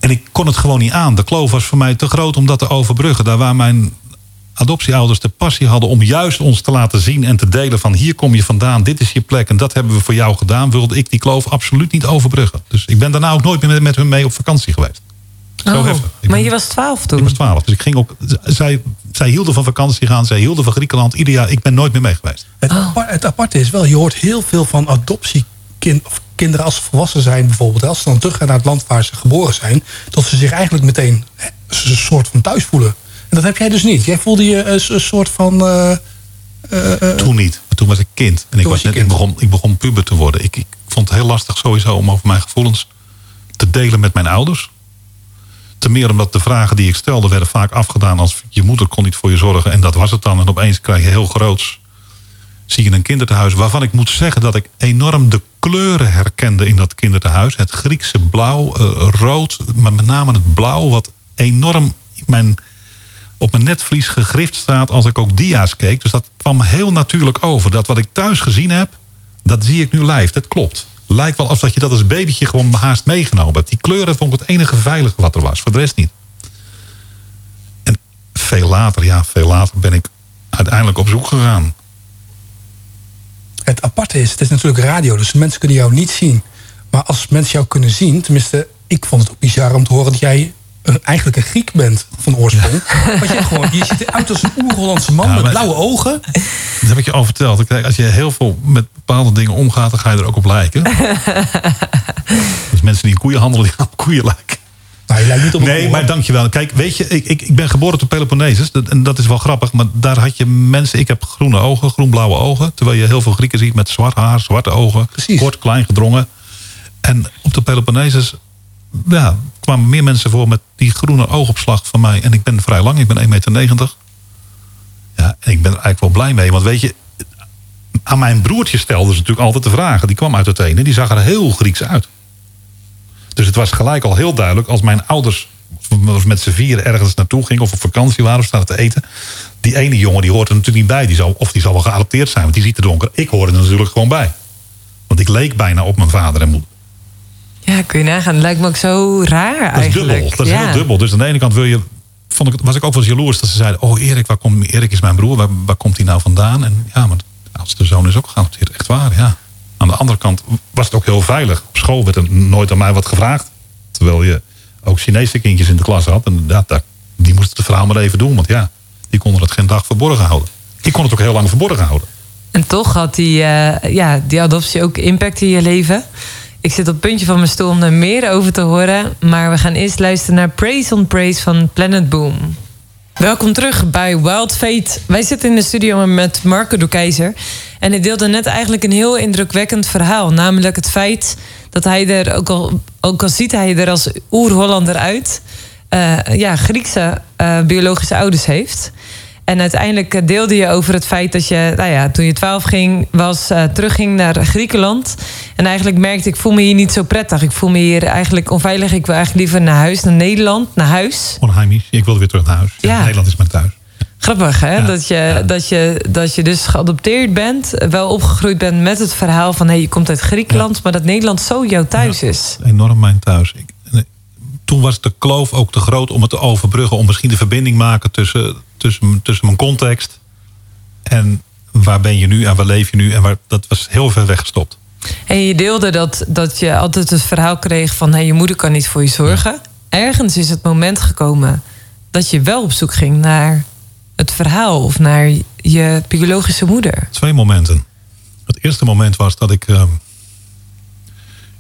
En ik kon het gewoon niet aan. De kloof was voor mij te groot om dat te overbruggen. Daar waar mijn adoptieouders de passie hadden om juist ons te laten zien en te delen van hier kom je vandaan, dit is je plek en dat hebben we voor jou gedaan, wilde ik die kloof absoluut niet overbruggen. Dus ik ben daarna ook nooit meer met hun mee op vakantie geweest. Zo Oh. Ik maar ben- je was twaalf toen. ik was 12, dus ik ging ook. Zij, zij hielden van vakantie gaan, zij hielden van Griekenland. Ieder jaar, ik ben nooit meer mee geweest. Het, Oh. apart- het aparte is wel, je hoort heel veel van adoptiekind of kinderen als ze volwassen zijn bijvoorbeeld. Als ze dan teruggaan naar het land waar ze geboren zijn. Dat ze zich eigenlijk meteen hè, een soort van thuis voelen. En dat heb jij dus niet. Jij voelde je een, soort van... eh, toen niet. Toen was ik kind. En ik, was net, ik, begon, ik begon puber te worden. Ik, ik vond het heel lastig sowieso om over mijn gevoelens te delen met mijn ouders. Ten meer omdat de vragen die ik stelde werden vaak afgedaan als je moeder kon niet voor je zorgen. En dat was het dan. En opeens krijg je heel groots. Zie je een kinderthuis waarvan ik moet zeggen dat ik enorm de kleuren herkende in dat kinderthuis. Het Griekse blauw, eh, rood, maar met name het blauw wat enorm mijn, op mijn netvlies gegrift staat als ik ook dia's keek. Dus dat kwam heel natuurlijk over. Dat wat ik thuis gezien heb, dat zie ik nu live. Dat klopt. Lijkt wel alsof je dat als babytje gewoon haast meegenomen hebt. Die kleuren vond ik het enige veilige wat er was. Voor de rest niet. En veel later, ja, veel later ben ik uiteindelijk op zoek gegaan. Het aparte is, het is natuurlijk radio, dus mensen kunnen jou niet zien. Maar als mensen jou kunnen zien, tenminste, ik vond het ook bizar om te horen dat jij een, eigenlijk een Griek bent van oorsprong. Want je, gewoon, je ziet eruit als een oer-Hollandse man Ja, met blauwe ogen. Dat heb ik je al verteld. Kijk, als je heel veel met bepaalde dingen omgaat, dan ga je er ook op lijken. dus mensen die in koeien handelen, die gaan op koeien lijken. Nou, je lijkt niet op Nee, maar dankjewel. Kijk, weet je, ik, ik, ik ben geboren op Peloponnesus. Dat, en dat is wel grappig. Maar daar had je mensen... Ik heb groene ogen, groen-blauwe ogen. Terwijl je heel veel Grieken ziet met zwart haar, zwarte ogen. Precies. Kort, klein, gedrongen. En op de Peloponnesus ja, kwamen meer mensen voor met die groene oogopslag van mij. En ik ben vrij lang. Ik ben 1,90 meter. Ja, en ik ben er eigenlijk wel blij mee. Want weet je, aan mijn broertje stelden ze natuurlijk altijd de vragen. Die kwam uit Athene. Die zag er heel Grieks uit. Dus het was gelijk al heel duidelijk als mijn ouders met z'n vieren ergens naartoe gingen of op vakantie waren of staan te eten. Die ene jongen die hoort er natuurlijk niet bij. Die zal, of die zal wel geadopteerd zijn, want die ziet er donker. Ik hoorde er natuurlijk gewoon bij. Want ik leek bijna op mijn vader en moeder. Ja, kun je nagaan. Het lijkt me ook zo raar Dat is eigenlijk. dubbel. Dat is ja. heel dubbel. Dus aan de ene kant wil je, vond ik, was ik ook wel eens jaloers dat ze zeiden: Oh, Erik, waar komt, Erik is mijn broer, waar, waar komt hij nou vandaan? En ja, maar de oudste zoon is ook geadopteerd. Echt waar, ja. Aan de andere kant was het ook heel veilig. Op school werd er nooit aan mij wat gevraagd. Terwijl je ook Chinese kindjes in de klas had. En ja, die moesten het verhaal maar even doen. Want ja, die konden het geen dag verborgen houden. Ik kon het ook heel lang verborgen houden. En toch had die, eh, ja, die adoptie ook impact in je leven. Ik zit op het puntje van mijn stoel om er meer over te horen. Maar we gaan eerst luisteren naar Praise on Praise van Planet Boom. Welkom terug bij Wild Fate. Wij zitten in de studio met Marco de Keizer. En hij deelde net eigenlijk een heel indrukwekkend verhaal. Namelijk het feit dat hij er, ook al, ook al ziet hij er als oer-Hollander uit... eh, ja, Griekse eh, biologische ouders heeft... En uiteindelijk eh, deelde je over het feit dat je, nou ja, toen je 12 ging, was, eh, terugging naar Griekenland. En eigenlijk merkte ik, voel me hier niet zo prettig. Ik voel me hier eigenlijk onveilig. Ik wil eigenlijk liever naar huis, naar Nederland, naar huis. Onheimisch. Ik wilde weer terug naar huis. Ja. Nederland is mijn thuis. Grappig, hè? Ja, Dat, je, ja. dat, je, dat je dus geadopteerd bent, wel opgegroeid bent met het verhaal van... hé, je komt uit Griekenland, maar dat Nederland zo jouw thuis is. Enorm mijn thuis. Ik, eh, toen was de kloof ook te groot om het te overbruggen. Om misschien de verbinding maken tussen, tussen, tussen mijn context. En waar ben je nu en waar leef je nu. En waar, dat was heel ver weggestopt. En je deelde dat, dat je altijd het verhaal kreeg van... je moeder kan niet voor je zorgen. Ergens is het moment gekomen dat je wel op zoek ging naar het verhaal... of naar je biologische moeder. Twee momenten. Het eerste moment was dat ik... eh,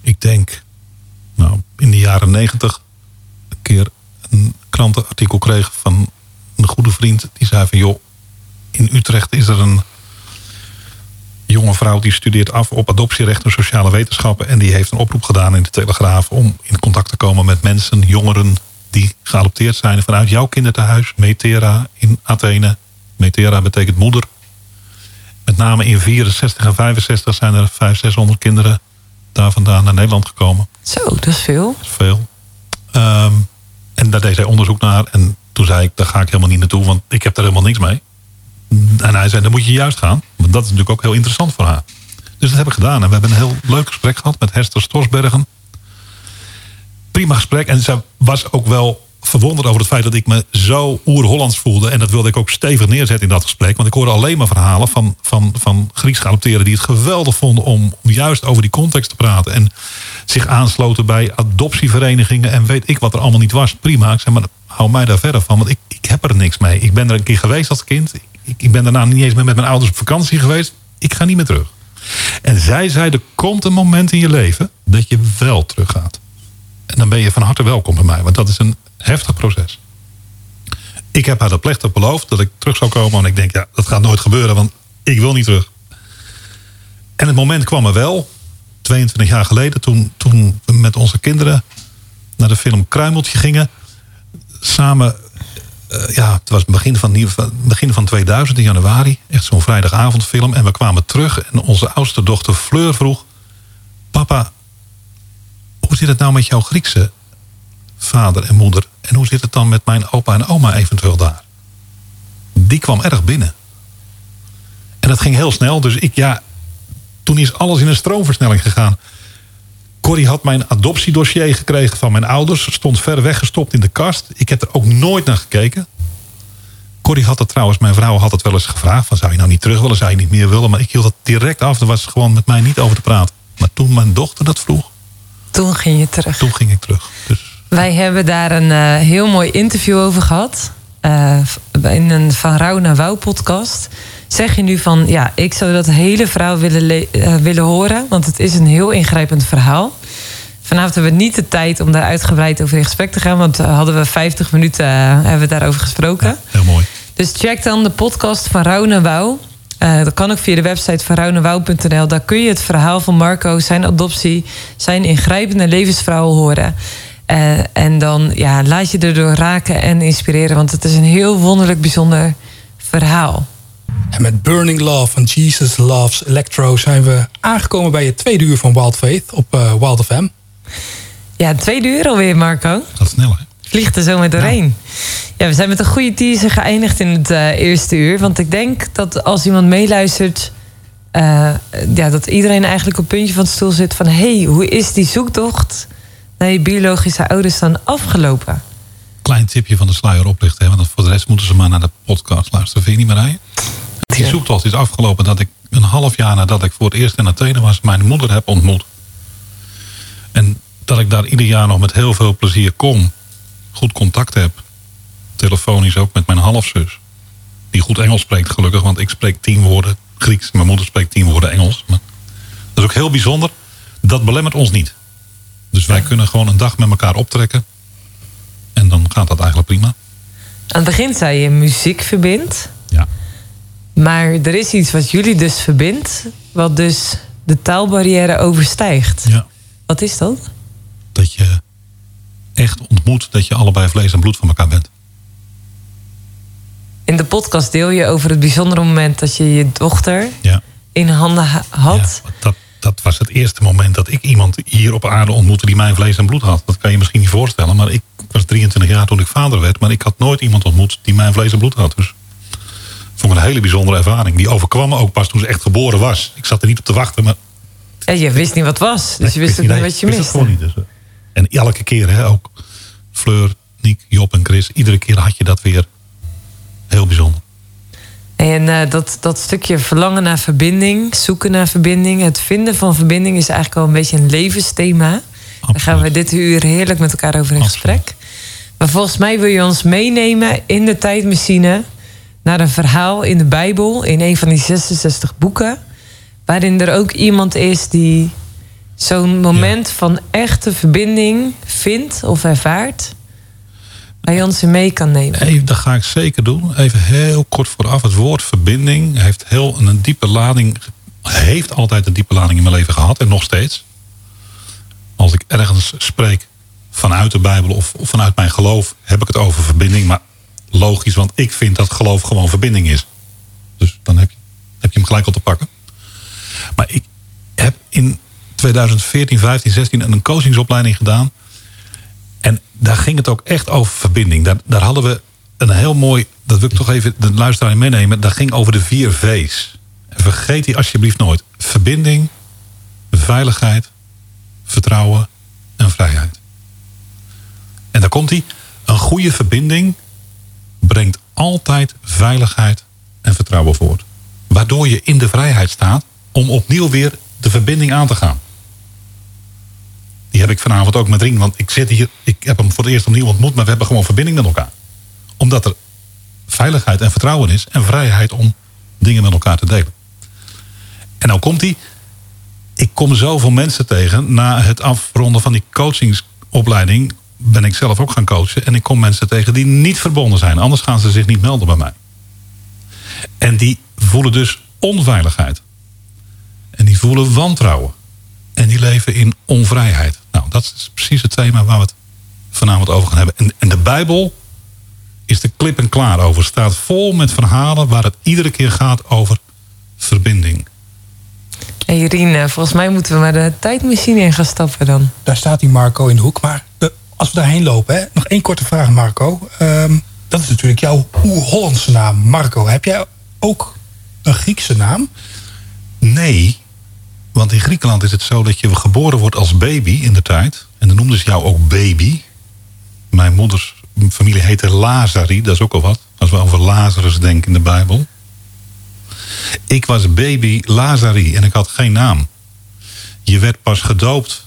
ik denk... Nou, in de jaren negentig... een keer een krantenartikel kreeg van een goede vriend. Die zei van... joh, in Utrecht is er een jonge vrouw... die studeert af op adoptierecht en sociale wetenschappen... en die heeft een oproep gedaan in de Telegraaf... om in contact te komen met mensen, jongeren... die geadopteerd zijn vanuit jouw kinderthuis... Metera in Athene. Metera betekent moeder. Met name in 64 en 65 zijn er 500, 600 kinderen daar vandaan naar Nederland gekomen. Zo, dat is veel. Dat is veel. Ehm, daar deed hij onderzoek naar. En toen zei ik, daar ga ik helemaal niet naartoe, want ik heb daar helemaal niks mee. En hij zei, dan moet je juist gaan. Want dat is natuurlijk ook heel interessant voor haar. Dus dat heb ik gedaan. En we hebben een heel leuk gesprek gehad met Hester Storsbergen. Prima gesprek. En ze was ook wel verwonderd over het feit dat ik me zo oer-Hollands voelde. En dat wilde ik ook stevig neerzetten in dat gesprek. Want ik hoorde alleen maar verhalen van, van, van Grieks geadopteerden... die het geweldig vonden om, juist over die context te praten. En zich aansloten bij adoptieverenigingen. En weet ik wat er allemaal niet was. Prima. Ik maar hou mij daar verder van. Want ik, ik heb er niks mee. Ik ben er een keer geweest als kind. Ik, ik ben daarna niet eens meer met mijn ouders op vakantie geweest. Ik ga niet meer terug. En zij zei, er komt een moment in je leven... dat je wel teruggaat. En dan ben je van harte welkom bij mij. Want dat is een heftig proces. Ik heb haar dat plechtig beloofd dat ik terug zou komen. En ik denk, ja, dat gaat nooit gebeuren. Want ik wil niet terug. En het moment kwam er wel. 22 jaar geleden, toen, toen we met onze kinderen naar de film Kruimeltje gingen. Samen, eh, ja, het was begin van, begin van 2000 in januari. Echt zo'n vrijdagavondfilm. En we kwamen terug en onze oudste dochter Fleur vroeg... Papa, hoe zit het nou met jouw Griekse vader en moeder? En hoe zit het dan met mijn opa en oma eventueel daar? Die kwam erg binnen. En dat ging heel snel. Dus ik, ja, toen is alles in een stroomversnelling gegaan. Corrie had mijn adoptiedossier gekregen van mijn ouders. Stond ver weggestopt in de kast. Ik heb er ook nooit naar gekeken. Corrie had het trouwens, mijn vrouw had het wel eens gevraagd. Van, zou je nou niet terug willen, zou je niet meer willen? Maar ik hield het direct af. Er was gewoon met mij niet over te praten. Maar toen mijn dochter dat vroeg, Toen ging je terug. toen ging ik terug. Dus Wij hebben daar een eh, heel mooi interview over gehad. eh, in een Van Rauw naar Wouw podcast. Zeg je nu van, ja, ik zou dat hele verhaal willen, le- eh, willen horen. Want het is een heel ingrijpend verhaal. Vanavond hebben we niet de tijd om daar uitgebreid over in gesprek te gaan. Want hadden we 50 minuten, hebben we daarover gesproken. heel mooi. Dus check dan de podcast van Rauw naar Wouw. Dat kan ook via de website van rauwnaarwouw.nl. Daar kun je het verhaal van Marco, zijn adoptie, zijn ingrijpende levensverhaal horen. Eh, en dan ja, laat je erdoor raken en inspireren. Want het is een heel wonderlijk, bijzonder verhaal. En met Burning Love van Jesus Loves Electro zijn we aangekomen bij het tweede uur van Wild Faith op eh, Wild FM. Ja, tweede uur alweer, Marco. Gaat snel, hè? Vliegt er zo met doorheen. Ja, we zijn met een goede teaser geëindigd in het eh, eerste uur. Want ik denk dat als iemand meeluistert... eh, ja, dat iedereen eigenlijk op het puntje van de stoel zit van... hé, hey, hoe is die zoektocht naar je biologische ouders dan afgelopen? Klein tipje van de sluier oplichten. Hè? Want voor de rest moeten ze maar naar de podcast luisteren. Vind je niet meer rijden? Die zoektocht is afgelopen dat ik een half jaar nadat ik voor het eerst in Athene was... mijn moeder heb ontmoet. En dat ik daar ieder jaar nog met heel veel plezier kom. Goed contact heb. Telefonisch ook met mijn halfzus. Die goed Engels spreekt gelukkig. Want ik spreek tien woorden Grieks. Mijn moeder spreekt tien woorden Engels. Maar dat is ook heel bijzonder. Dat belemmert ons niet. Dus wij kunnen gewoon een dag met elkaar optrekken. En dan gaat dat eigenlijk prima. Aan het begin zei je muziek verbindt. Ja. Maar er is iets wat jullie dus verbindt... wat dus de taalbarrière overstijgt. ja. Wat is dat? Dat je echt ontmoet dat je allebei vlees en bloed van elkaar bent. In de podcast deel je over het bijzondere moment... dat je je dochter Ja. in handen ha- had... Ja, dat, dat was het eerste moment dat ik iemand hier op aarde ontmoette die mijn vlees en bloed had. Dat kan je misschien niet voorstellen. Maar ik was 23 jaar toen ik vader werd. Maar ik had nooit iemand ontmoet die mijn vlees en bloed had. Dus vond ik een hele bijzondere ervaring. Die overkwam me ook pas toen ze echt geboren was. Ik zat er niet op te wachten. Maar Ja, je wist niet wat het was. Dus je wist ook niet wat je miste. niet. Dus, eh. en elke keer hè, ook. Fleur, Niek, Job en Chris. Iedere keer had je dat weer. Heel bijzonder. En eh, dat, dat stukje verlangen naar verbinding, zoeken naar verbinding, het vinden van verbinding is eigenlijk al een beetje een levensthema. Daar gaan we Absoluut. dit uur heerlijk met elkaar over in Absoluut. gesprek. Maar volgens mij wil je ons meenemen in de tijdmachine naar een verhaal in de Bijbel, in een van die 66 boeken, waarin er ook iemand is die zo'n moment van echte verbinding vindt of ervaart, je ons mee kan nemen. Even, dat ga ik zeker doen. Even heel kort vooraf. Het woord verbinding heeft heel een diepe lading. Heeft altijd een diepe lading in mijn leven gehad en nog steeds. Als ik ergens spreek vanuit de Bijbel of, of vanuit mijn geloof, heb ik het over verbinding. Maar logisch, want ik vind dat geloof gewoon verbinding is. Dus dan heb je, heb je hem gelijk al te pakken. Maar ik heb in 2014, 15, 16 een coachingsopleiding gedaan. En daar ging het ook echt over verbinding. Daar, hadden we een heel mooi, dat wil ik toch even de luisteraar meenemen. Dat ging over de vier V's. Vergeet die alsjeblieft nooit. Verbinding, veiligheid, vertrouwen en vrijheid. En daar komt hij. Een goede verbinding brengt altijd veiligheid en vertrouwen voort. Waardoor je in de vrijheid staat om opnieuw weer de verbinding aan te gaan. Die heb ik vanavond ook met Rien. Want ik zit hier, ik heb hem voor het eerst opnieuw ontmoet, maar we hebben gewoon verbinding met elkaar. Omdat er veiligheid en vertrouwen is en vrijheid om dingen met elkaar te delen. En nou komt hij. Ik kom zoveel mensen tegen. Na het afronden van die coachingsopleiding ben ik zelf ook gaan coachen. En ik kom mensen tegen die niet verbonden zijn. Anders gaan ze zich niet melden bij mij. En die voelen dus onveiligheid. En die voelen wantrouwen. En die leven in onvrijheid. Nou, dat is precies het thema waar we het vanavond over gaan hebben. En, en de Bijbel is er klip en klaar over. Staat vol met verhalen waar het iedere keer gaat over verbinding. En Jirien, volgens mij moeten we maar de tijdmachine in gaan stappen dan. Daar staat die Marco in de hoek. Maar eh, als we daarheen lopen, hè, nog één korte vraag Marco. Ehm, dat is natuurlijk jouw oer-Hollandse naam, Marco. Heb jij ook een Griekse naam? Nee, want in Griekenland is het zo dat je geboren wordt als baby in de tijd. En dan noemden ze jou ook baby. Mijn moeders familie heette Lazari, dat is ook al wat. Als we over Lazarus denken in de Bijbel. Ik was baby Lazari en ik had geen naam. Je werd pas gedoopt.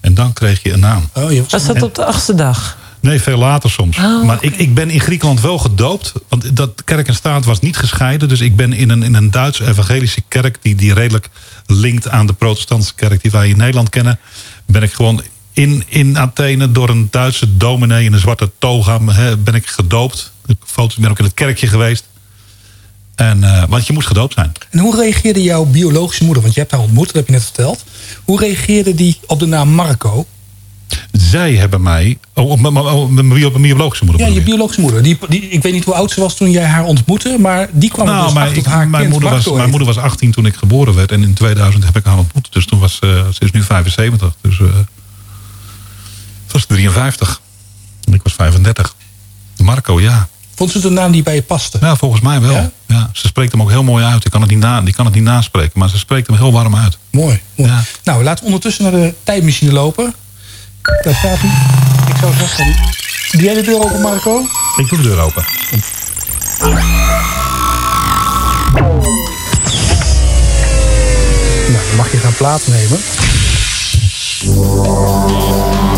En dan kreeg je een naam. Oh, je was, Was dat op de achtste dag? Nee, veel later soms. Oh, maar ik, ik ben in Griekenland wel gedoopt. Want dat kerk en staat was niet gescheiden. Dus ik ben in een, in een Duitse evangelische kerk... Die, die redelijk linkt aan de protestantse kerk die wij in Nederland kennen... ben ik gewoon in, in Athene door een Duitse dominee... in een zwarte toga hè, ben ik gedoopt. Ik foto's ben ook in het kerkje geweest. En, eh, want je moest gedoopt zijn. En hoe reageerde jouw biologische moeder? Want je hebt haar ontmoet, dat heb je net verteld. Hoe reageerde die op de naam Marco? Zij hebben mij... Oh, op mijn- oh, mijn bio- mijn biologische moeder. Ja, je biologische moeder. Die, die, ik weet niet hoe oud ze was toen jij haar ontmoette, maar die kwam Nou, dus ik- dat haar mijn, moeder was, mijn moeder was 18 toen ik geboren werd. En in 2000 heb ik haar ontmoet. Dus toen was eh, ze is nu 75. Dus het was 53. En ik was 35. Marco, ja. Vond ze het een naam die bij je paste? Ja, volgens mij wel. Ja? Ja? ze spreekt hem ook heel mooi uit. Die kan, het niet na, die kan het niet naspreken. Maar ze spreekt hem heel warm uit. Mooi. mooi. Ja. Nou, laten we ondertussen naar de tijdmachine lopen. Daar staat hij. Ik zou zeggen, doe jij de deur open, Marco? Ik doe de deur open. Nou, dan mag je gaan plaatsnemen.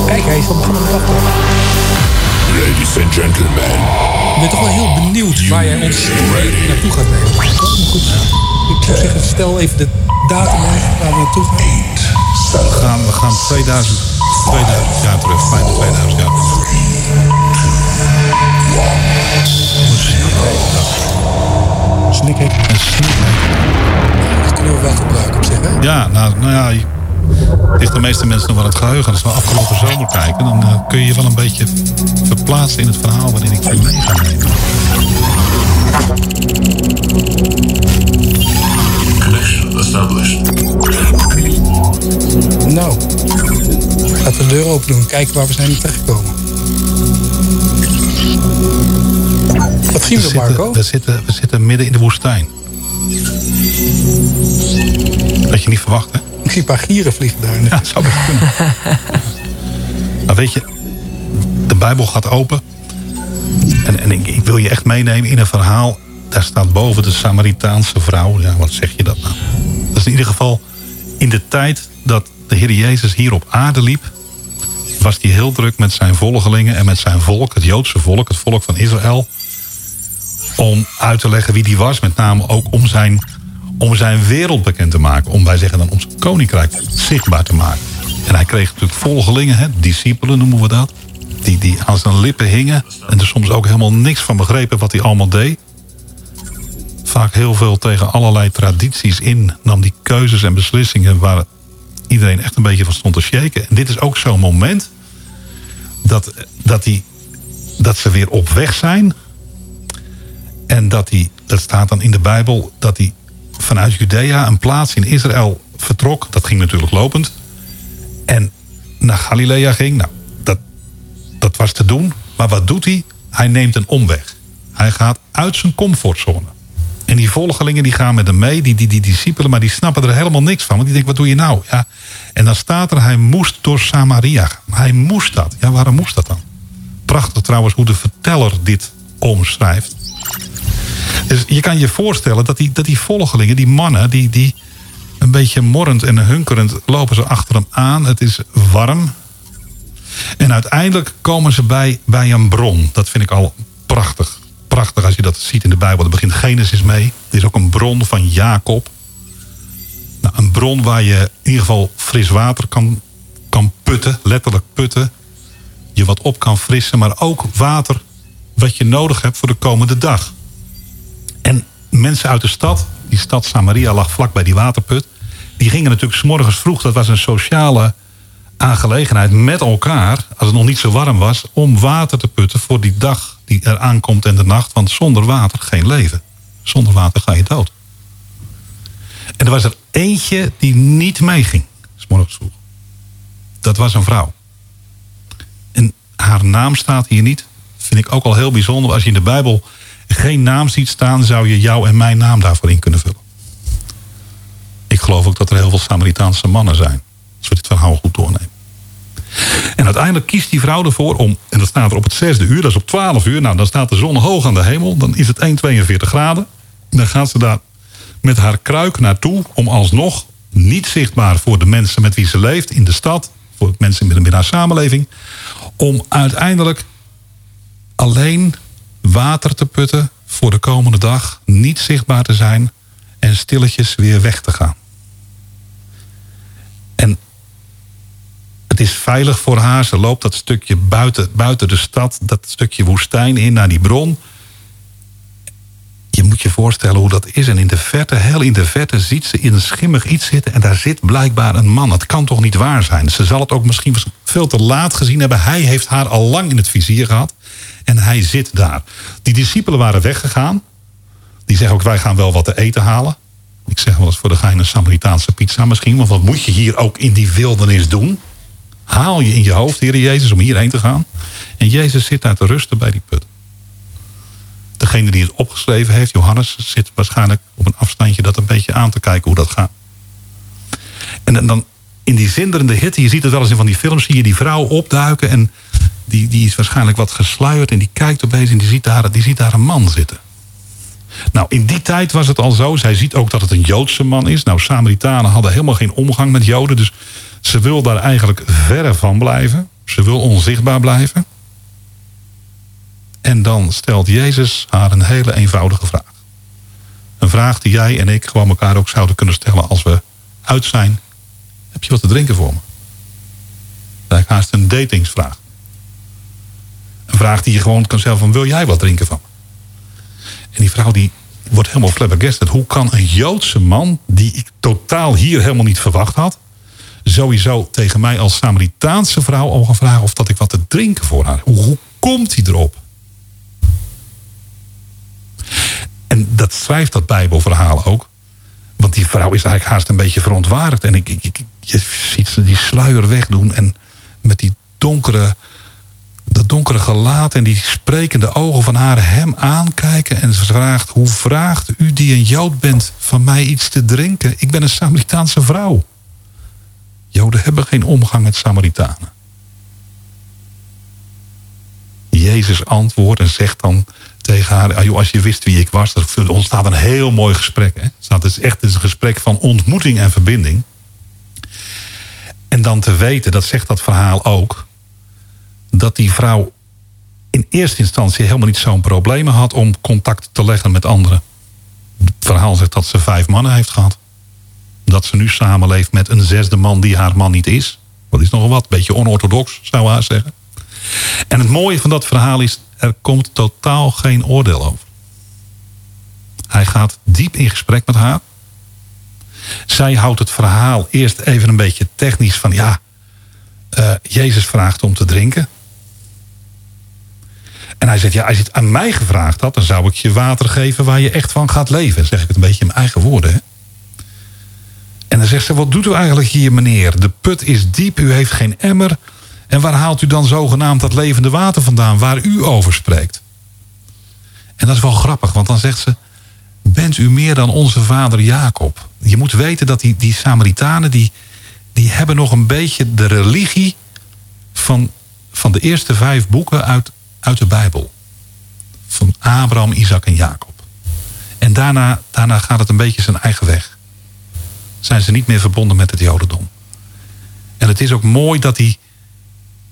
Kijk, hij is al begonnen met wachten. Ladies and gentlemen, Ik ben toch wel heel benieuwd waar jij ons naartoe gaat nemen. Goed, ik zou zeggen, stel even de datum waar we naartoe gaan. We gaan, we gaan 2000, 2000 jaar terug. Bijna 2000 jaar terug. Snik heeft En sneak dat kunnen we wel gebruiken op zich, hè? Ja, nou, nou ja, is de meeste mensen nog wel het geheugen. Als we afgelopen zomer kijken, dan eh, kun je je wel een beetje verplaatsen in het verhaal waarin ik je mee ga nemen. Established. Nou, laten we de deur open doen. Kijken waar we zijn terechtgekomen. Wat zien We Marco? zitten, we, zitten, we zitten midden in de woestijn. Dat je niet verwacht, hè? Ik zie een paar gieren vliegen daar. Ja, zou best kunnen. maar weet je, de Bijbel gaat open. En, en ik, ik wil je echt meenemen in een verhaal. Daar staat boven de Samaritaanse vrouw. Ja, wat zeg je dat nou? Dat is in ieder geval in de tijd dat de Heer Jezus hier op aarde liep... was hij heel druk met zijn volgelingen en met zijn volk, het Joodse volk, het volk van Israël... om uit te leggen wie die was, met name ook om zijn, om zijn wereld bekend te maken. Om, wij zeggen dan, zijn koninkrijk zichtbaar te maken. En hij kreeg natuurlijk volgelingen, hè, discipelen noemen we dat... Die, die aan zijn lippen hingen en er soms ook helemaal niks van begrepen wat hij allemaal deed vaak heel veel tegen allerlei tradities in. Nam die keuzes en beslissingen waar iedereen echt een beetje van stond te shaken. En dit is ook zo'n moment dat, dat, die, dat ze weer op weg zijn. En dat hij, dat staat dan in de Bijbel, dat hij vanuit Judea een plaats in Israël vertrok. Dat ging natuurlijk lopend. En naar Galilea ging. Nou, dat, dat was te doen. Maar wat doet hij? Hij neemt een omweg. Hij gaat uit zijn comfortzone. En die volgelingen die gaan met hem mee, die, die, die discipelen, maar die snappen er helemaal niks van. Want die denken, wat doe je nou? Ja. En dan staat er, hij moest door Samaria gaan. Hij moest dat. Ja, waarom moest dat dan? Prachtig trouwens hoe de verteller dit omschrijft. Dus je kan je voorstellen dat die, dat die volgelingen, die mannen, die, die een beetje morrend en hunkerend lopen ze achter hem aan. Het is warm. En uiteindelijk komen ze bij, bij een bron. Dat vind ik al prachtig. Prachtig als je dat ziet in de Bijbel. Daar begint Genesis mee. Er is ook een bron van Jacob. Nou, een bron waar je in ieder geval fris water kan, kan putten. Letterlijk putten. Je wat op kan frissen. Maar ook water wat je nodig hebt voor de komende dag. En mensen uit de stad, die stad Samaria lag vlak bij die waterput. Die gingen natuurlijk 's morgens vroeg, dat was een sociale aangelegenheid met elkaar, als het nog niet zo warm was, om water te putten voor die dag die er aankomt en de nacht. Want zonder water geen leven. Zonder water ga je dood. En er was er eentje die niet meeging, 's morgens vroeg. Dat was een vrouw. En haar naam staat hier niet. Vind ik ook al heel bijzonder. Als je in de Bijbel geen naam ziet staan, zou je jouw en mijn naam daarvoor in kunnen vullen. Ik geloof ook dat er heel veel Samaritaanse mannen zijn. Als we dit verhaal goed doornemen. En uiteindelijk kiest die vrouw ervoor om, en dat staat er op het zesde uur, dat is op 12 uur. Nou, dan staat de zon hoog aan de hemel. Dan is het 1,42 graden. Dan gaat ze daar met haar kruik naartoe om alsnog niet zichtbaar voor de mensen met wie ze leeft in de stad, voor mensen binnen haar samenleving, om uiteindelijk alleen water te putten voor de komende dag, niet zichtbaar te zijn en stilletjes weer weg te gaan. En het is veilig voor haar. Ze loopt dat stukje buiten, buiten de stad, dat stukje woestijn in naar die bron. Je moet je voorstellen hoe dat is. En in de verte, heel in de verte, ziet ze in een schimmig iets zitten. En daar zit blijkbaar een man. Het kan toch niet waar zijn? Ze zal het ook misschien veel te laat gezien hebben. Hij heeft haar al lang in het vizier gehad. En hij zit daar. Die discipelen waren weggegaan. Die zeggen ook, wij gaan wel wat te eten halen. Ik zeg wel eens voor de gein een Samaritaanse pizza misschien. Want wat moet je hier ook in die wildernis doen? Haal je in je hoofd, Heer Jezus, om hierheen te gaan. En Jezus zit daar te rusten bij die put. Degene die het opgeschreven heeft, Johannes, zit waarschijnlijk op een afstandje dat een beetje aan te kijken hoe dat gaat. En dan in die zinderende hitte, je ziet het wel eens in van die films, zie je die vrouw opduiken en die, die is waarschijnlijk wat gesluierd en die kijkt opeens en die ziet, daar, die ziet daar een man zitten. Nou, in die tijd was het al zo. Zij ziet ook dat het een Joodse man is. Nou, Samaritanen hadden helemaal geen omgang met Joden. Dus ze wil daar eigenlijk verre van blijven. Ze wil onzichtbaar blijven. En dan stelt Jezus haar een hele eenvoudige vraag. Een vraag die jij en ik gewoon elkaar ook zouden kunnen stellen als we uit zijn. Heb je wat te drinken voor me? Dat is haast een datingsvraag. Een vraag die je gewoon kan stellen van wil jij wat drinken van? En die vrouw die wordt helemaal flabbergasted. Hoe kan een Joodse man, die ik totaal hier helemaal niet verwacht had... sowieso tegen mij als Samaritaanse vrouw al gaan vragen... of dat ik wat te drinken voor haar. Hoe, komt hij erop? En dat schrijft dat Bijbelverhaal ook. Want die vrouw is eigenlijk haast een beetje verontwaardigd. En ik, ik, ik, je ziet ze die sluier wegdoen en met die donkere dat donkere gelaat en die sprekende ogen van haar hem aankijken. En ze vraagt, hoe vraagt u die een Jood bent van mij iets te drinken? Ik ben een Samaritaanse vrouw. Joden hebben geen omgang met Samaritanen. Jezus antwoordt en zegt dan tegen haar... Ah, als je wist wie ik was, er ontstaat een heel mooi gesprek. Hè? Het is echt een gesprek van ontmoeting en verbinding. En dan te weten, dat zegt dat verhaal ook dat die vrouw in eerste instantie helemaal niet zo'n probleem had om contact te leggen met anderen. Het verhaal zegt dat ze vijf mannen heeft gehad. Dat ze nu samenleeft met een zesde man die haar man niet is. Dat is nogal wat, beetje onorthodox zou haar zeggen. En het mooie van dat verhaal is, er komt totaal geen oordeel over. Hij gaat diep in gesprek met haar. Zij houdt het verhaal eerst even een beetje technisch van ja, uh, Jezus vraagt om te drinken. En hij zegt, ja, als je het aan mij gevraagd had... dan zou ik je water geven waar je echt van gaat leven. Zeg ik het een beetje in mijn eigen woorden. Dan zegt ze, wat doet u eigenlijk hier, meneer? De put is diep, u heeft geen emmer. En waar haalt u dan zogenaamd dat levende water vandaan... waar u over spreekt? En dat is wel grappig, want dan zegt ze... bent u meer dan onze vader Jacob? Je moet weten dat die, die Samaritanen... Die, die hebben nog een beetje de religie... van, van de eerste vijf boeken uit uit de Bijbel. Van Abraham, Isaac en Jacob. En daarna, daarna gaat het een beetje zijn eigen weg. Zijn ze niet meer verbonden met het Jodendom. En het is ook mooi dat die,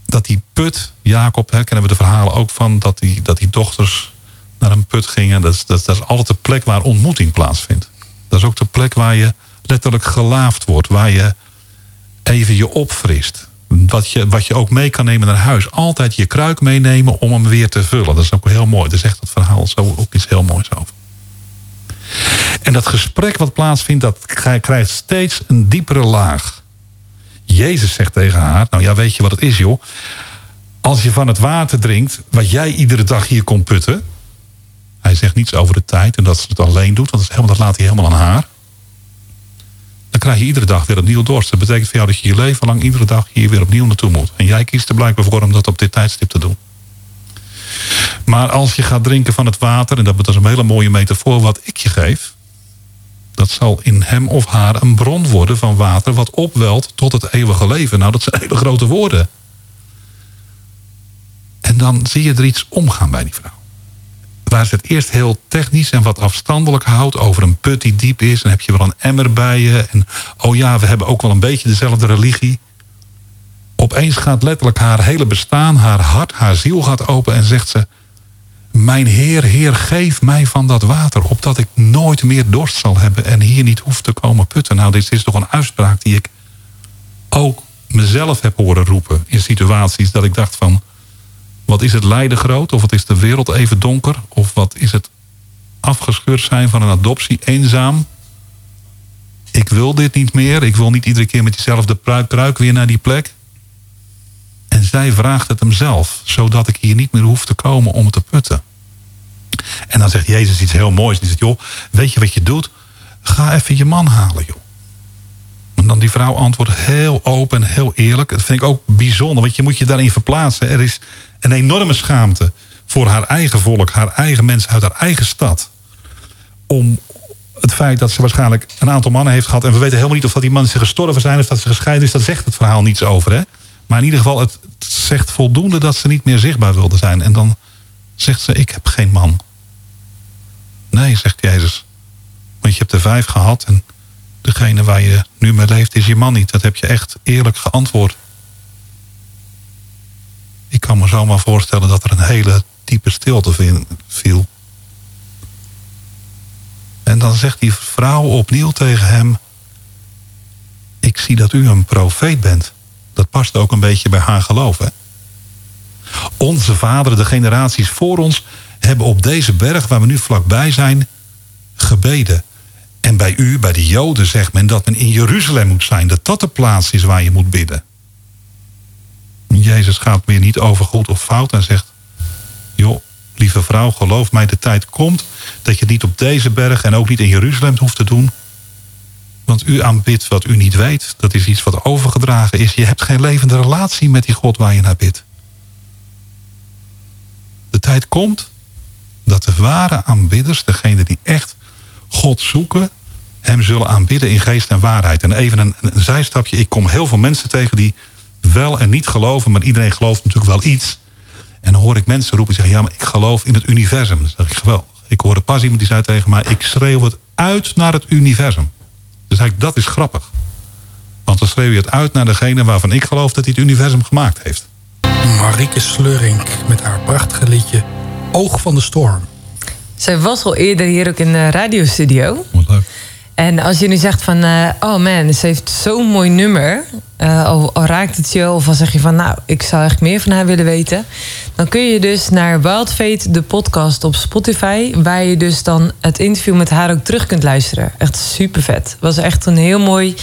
dat die put, Jacob, hè, kennen we de verhalen ook van, dat die, dat die dochters naar een put gingen. Dat is, dat, dat is altijd de plek waar ontmoeting plaatsvindt. Dat is ook de plek waar je letterlijk gelaafd wordt. Waar je even je opfrist wat je, wat je ook mee kan nemen naar huis. Altijd je kruik meenemen om hem weer te vullen. Dat is ook heel mooi. Er zegt het verhaal zo ook iets heel moois over. En dat gesprek wat plaatsvindt, dat krijgt steeds een diepere laag. Jezus zegt tegen haar, nou ja, weet je wat het is joh? Als je van het water drinkt, wat jij iedere dag hier komt putten... Hij zegt niets over de tijd en dat ze het alleen doet, want dat, laat hij helemaal aan haar. Dan krijg je iedere dag weer opnieuw dorst. Dat betekent voor jou dat je je leven lang iedere dag hier weer opnieuw naartoe moet. En jij kiest er blijkbaar voor om dat op dit tijdstip te doen. Maar als je gaat drinken van het water, en dat is een hele mooie metafoor wat ik je geef. Dat zal in hem of haar een bron worden van water wat opwelt tot het eeuwige leven. Nou, dat zijn hele grote woorden. En dan zie je er iets omgaan bij die vrouw. Waar ze het eerst heel technisch en wat afstandelijk houdt over een put die diep is. En heb je wel een emmer bij je. En oh ja, we hebben ook wel een beetje dezelfde religie. Opeens gaat letterlijk haar hele bestaan, haar hart, haar ziel gaat open en zegt ze... Mijn Heer, Heer, geef mij van dat water, opdat ik nooit meer dorst zal hebben en hier niet hoef te komen putten. Nou, dit is toch een uitspraak die ik ook mezelf heb horen roepen in situaties dat ik dacht van... Wat is het lijden groot? Of wat is de wereld even donker? Of wat is het afgescheurd zijn van een adoptie eenzaam? Ik wil dit niet meer. Ik wil niet iedere keer met diezelfde pruik, pruik weer naar die plek. En zij vraagt het hem zelf. Zodat ik hier niet meer hoef te komen om te putten. En dan zegt Jezus iets heel moois. Die zegt, joh, weet je wat je doet? Ga even je man halen, joh. En dan die vrouw antwoordt heel open en heel eerlijk. Dat vind ik ook bijzonder, want je moet je daarin verplaatsen. Er is een enorme schaamte voor haar eigen volk, haar eigen mensen uit haar eigen stad. Om het feit dat ze waarschijnlijk een aantal mannen heeft gehad. En we weten helemaal niet of dat die mannen gestorven zijn of dat ze gescheiden is. Dat zegt het verhaal niets over. Hè? Maar in ieder geval, het zegt voldoende dat ze niet meer zichtbaar wilde zijn. En dan zegt ze, ik heb geen man. Nee, zegt Jezus. Want je hebt er vijf gehad en degene waar je nu mee leeft is je man niet. Dat heb je echt eerlijk geantwoord. Ik kan me zomaar voorstellen dat er een hele diepe stilte viel. En dan zegt die vrouw opnieuw tegen hem... Ik zie dat u een profeet bent. Dat past ook een beetje bij haar geloof. Hè? Onze vaderen, de generaties voor ons... hebben op deze berg waar we nu vlakbij zijn... gebeden. En bij u, bij de Joden, zegt men dat men in Jeruzalem moet zijn. Dat dat de plaats is waar je moet bidden. Jezus gaat weer niet over goed of fout en zegt... joh, lieve vrouw, geloof mij, de tijd komt... dat je niet op deze berg en ook niet in Jeruzalem hoeft te doen... want u aanbidt wat u niet weet. Dat is iets wat overgedragen is. Je hebt geen levende relatie met die God waar je naar bidt. De tijd komt dat de ware aanbidders, degene die echt God zoeken... hem zullen aanbidden in geest en waarheid. En even een, een zijstapje. Ik kom heel veel mensen tegen die wel en niet geloven. Maar iedereen gelooft natuurlijk wel iets. En dan hoor ik mensen roepen zeggen... ja, maar ik geloof in het universum. Dan zeg ik geweldig. Ik hoorde pas iemand die zei tegen mij... ik schreeuw het uit naar het universum. Dus eigenlijk, dat is grappig. Want dan schreeuw je het uit naar degene waarvan ik geloof... dat hij het universum gemaakt heeft. Marieke Slurink met haar prachtige liedje... Oog van de Storm. Zij was al eerder hier ook in de radiostudio. En als je nu zegt van, uh, oh man, ze heeft zo'n mooi nummer. Uh, al, raakt het je, of al zeg je van, nou, ik zou echt meer van haar willen weten. Dan kun je dus naar Wild Fate, de podcast op Spotify. Waar je dus dan het interview met haar ook terug kunt luisteren. Echt super vet. Was echt een heel mooi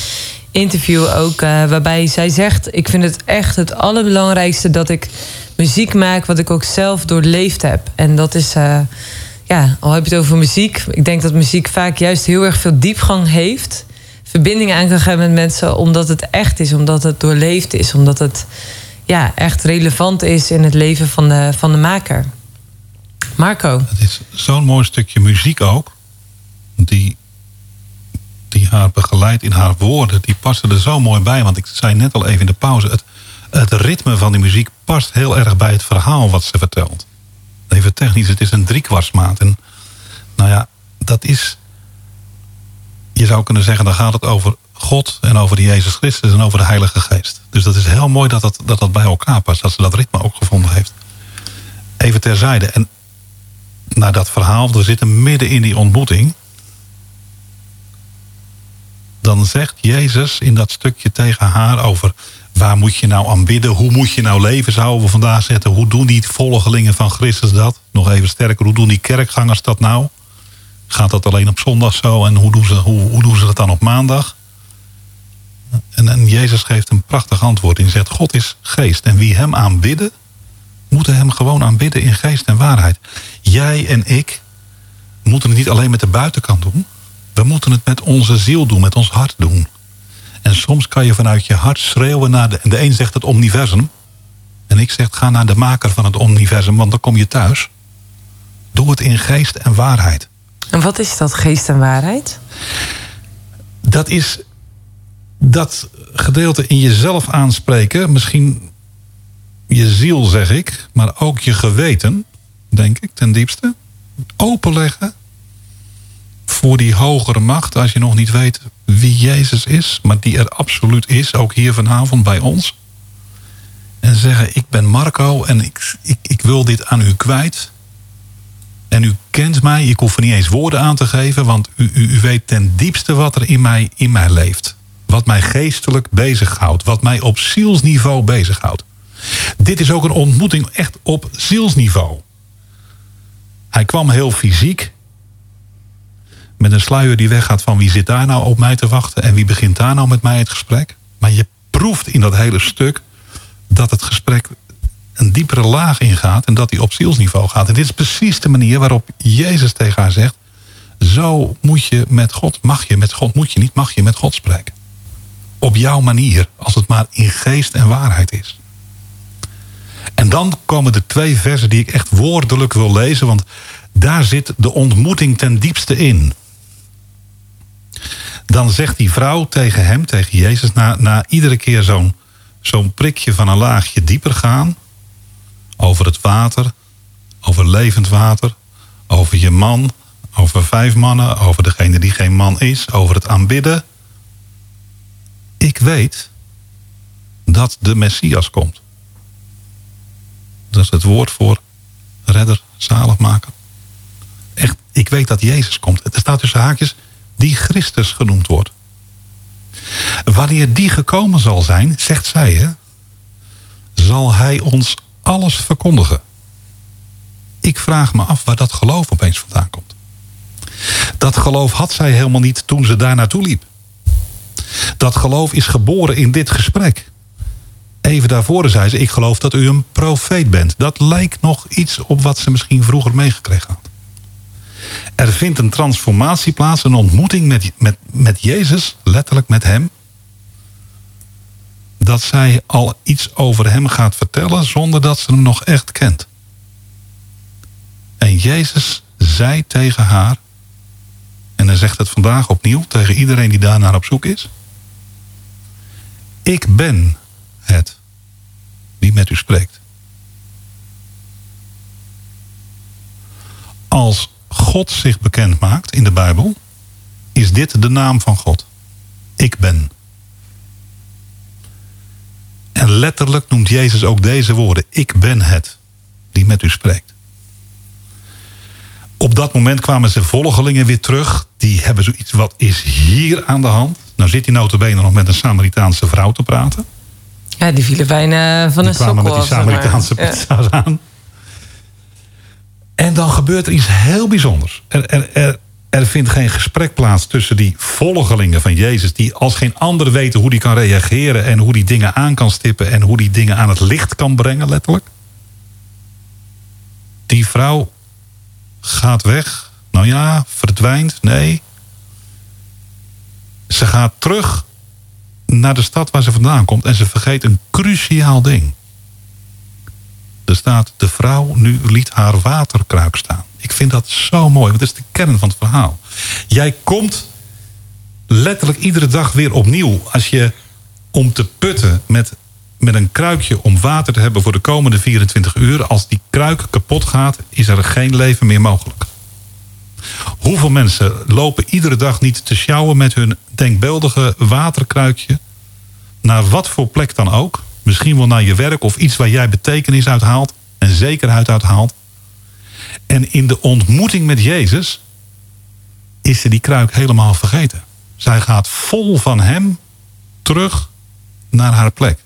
interview ook. Uh, waarbij zij zegt, ik vind het echt het allerbelangrijkste dat ik muziek maak. Wat ik ook zelf doorleefd heb. En dat is ja, al heb je het over muziek. Ik denk dat muziek vaak juist heel erg veel diepgang heeft. Verbindingen aan kan gaan met mensen omdat het echt is, omdat het doorleefd is, omdat het ja, echt relevant is in het leven van de, van de maker. Marco. Het is zo'n mooi stukje muziek ook. Die, die haar begeleidt in haar woorden. Die passen er zo mooi bij. Want ik zei net al even in de pauze. Het, het ritme van die muziek past heel erg bij het verhaal wat ze vertelt even technisch, het is een driekwartsmaat. En nou ja, dat is... Je zou kunnen zeggen, dan gaat het over God en over Jezus Christus en over de Heilige Geest. Dus dat is heel mooi dat dat, dat, dat bij elkaar past. Dat ze dat ritme ook gevonden heeft. Even terzijde. En naar dat verhaal, we zitten midden in die ontmoeting. Dan zegt Jezus in dat stukje tegen haar over waar moet je nou aanbidden? Hoe moet je nou leven, zouden we vandaag zetten. Hoe doen die volgelingen van Christus dat? Nog even sterker, hoe doen die kerkgangers dat nou? Gaat dat alleen op zondag zo? En hoe doen ze, hoe, hoe doen ze dat dan op maandag? En, en Jezus geeft een prachtig antwoord. En zegt, God is geest. En wie hem aanbidden, moeten hem gewoon aanbidden in geest en waarheid. Jij en ik moeten het niet alleen met de buitenkant doen. We moeten het met onze ziel doen, met ons hart doen. En soms kan je vanuit je hart schreeuwen naar de... De een zegt het universum. En ik zeg, ga naar de maker van het universum, want dan kom je thuis. Doe het in geest en waarheid. En wat is dat, geest en waarheid? Dat is dat gedeelte in jezelf aanspreken. Misschien je ziel, zeg ik. Maar ook je geweten, denk ik, ten diepste. Openleggen voor die hogere macht. Als je nog niet weet wie Jezus is. Maar die er absoluut is, ook hier vanavond bij ons. En zeggen, ik ben Marco en ik, ik, ik wil dit aan u kwijt. En u kent mij, ik hoef er niet eens woorden aan te geven... want u, u, u weet ten diepste wat er in mij, in mij leeft. Wat mij geestelijk bezighoudt. Wat mij op zielsniveau bezighoudt. Dit is ook een ontmoeting echt op zielsniveau. Hij kwam heel fysiek. Met een sluier die weggaat van wie zit daar nou op mij te wachten... en wie begint daar nou met mij het gesprek. Maar je proeft in dat hele stuk dat het gesprek een diepere laag ingaat... en dat hij op zielsniveau gaat. En dit is precies de manier waarop Jezus tegen haar zegt... zo moet je met God, mag je met God, moet je niet, mag je met God spreken. Op jouw manier, als het maar in geest en waarheid is. En dan komen de twee versen die ik echt woordelijk wil lezen... want daar zit de ontmoeting ten diepste in. Dan zegt die vrouw tegen hem, tegen Jezus... na, na iedere keer zo'n zo'n prikje van een laagje dieper gaan... over het water, over levend water... over je man, over vijf mannen... over degene die geen man is, over het aanbidden... ik weet dat de Messias komt. Dat is het woord voor redder, zaligmaker. Echt, ik weet dat Jezus komt. Er staat tussen haakjes die Christus genoemd wordt. Wanneer die gekomen zal zijn, zegt zij, hè, zal hij ons alles verkondigen. Ik vraag me af waar dat geloof opeens vandaan komt. Dat geloof had zij helemaal niet toen ze daar naartoe liep. Dat geloof is geboren in dit gesprek. Even daarvoor zei ze, ik geloof dat u een profeet bent. Dat lijkt nog iets op wat ze misschien vroeger meegekregen had. Er vindt een transformatie plaats, een ontmoeting met, met, met Jezus, letterlijk met hem. Dat zij al iets over hem gaat vertellen zonder dat ze hem nog echt kent. En Jezus zei tegen haar, en hij zegt het vandaag opnieuw tegen iedereen die daarnaar op zoek is. Ik ben het die met u spreekt. Als God zich bekend maakt in de Bijbel, is dit de naam van God. Ik ben. En letterlijk noemt Jezus ook deze woorden. Ik ben het die met u spreekt. Op dat moment kwamen zijn volgelingen weer terug. Die hebben zoiets, wat is hier aan de hand? Nou zit hij notabene nog met een Samaritaanse vrouw te praten. Ja, die vielen bijna van Die een kwamen sokkel met die af, zeg maar. Samaritaanse Ja. pizza's aan. En dan gebeurt er iets heel bijzonders. Er, er, er, er vindt geen gesprek plaats tussen die volgelingen van Jezus... die als geen ander weten hoe die kan reageren... en hoe die dingen aan kan stippen... en hoe die dingen aan het licht kan brengen, letterlijk. Die vrouw gaat weg. Nou ja, verdwijnt. Nee. Ze gaat terug naar de stad waar ze vandaan komt... en ze vergeet een cruciaal ding. Er staat, de vrouw nu liet haar waterkruik staan. Ik vind dat zo mooi, want dat is de kern van het verhaal. Jij komt letterlijk iedere dag weer opnieuw... als je om te putten met, met een kruikje om water te hebben... voor de komende 24 uur. Als die kruik kapot gaat, is er geen leven meer mogelijk. Hoeveel mensen lopen iedere dag niet te sjouwen... met hun denkbeeldige waterkruikje... naar wat voor plek dan ook... Misschien wel naar je werk of iets waar jij betekenis uit haalt. En zekerheid uit haalt. En in de ontmoeting met Jezus is ze die kruik helemaal vergeten. Zij gaat vol van hem terug naar haar plek.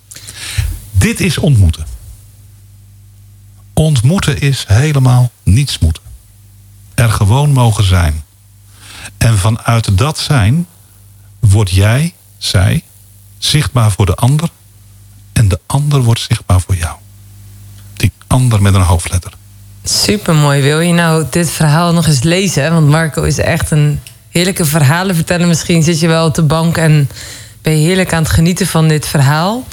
Dit is ontmoeten. Ontmoeten is helemaal niets moeten. Er gewoon mogen zijn. En vanuit dat zijn word jij, zij, zichtbaar voor de ander. En de ander wordt zichtbaar voor jou. Die ander met een hoofdletter. Super mooi. Wil je nou dit verhaal nog eens lezen? Want Marco is echt een heerlijke verhalen vertellen. Misschien zit je wel op de bank en ben je heerlijk aan het genieten van dit verhaal.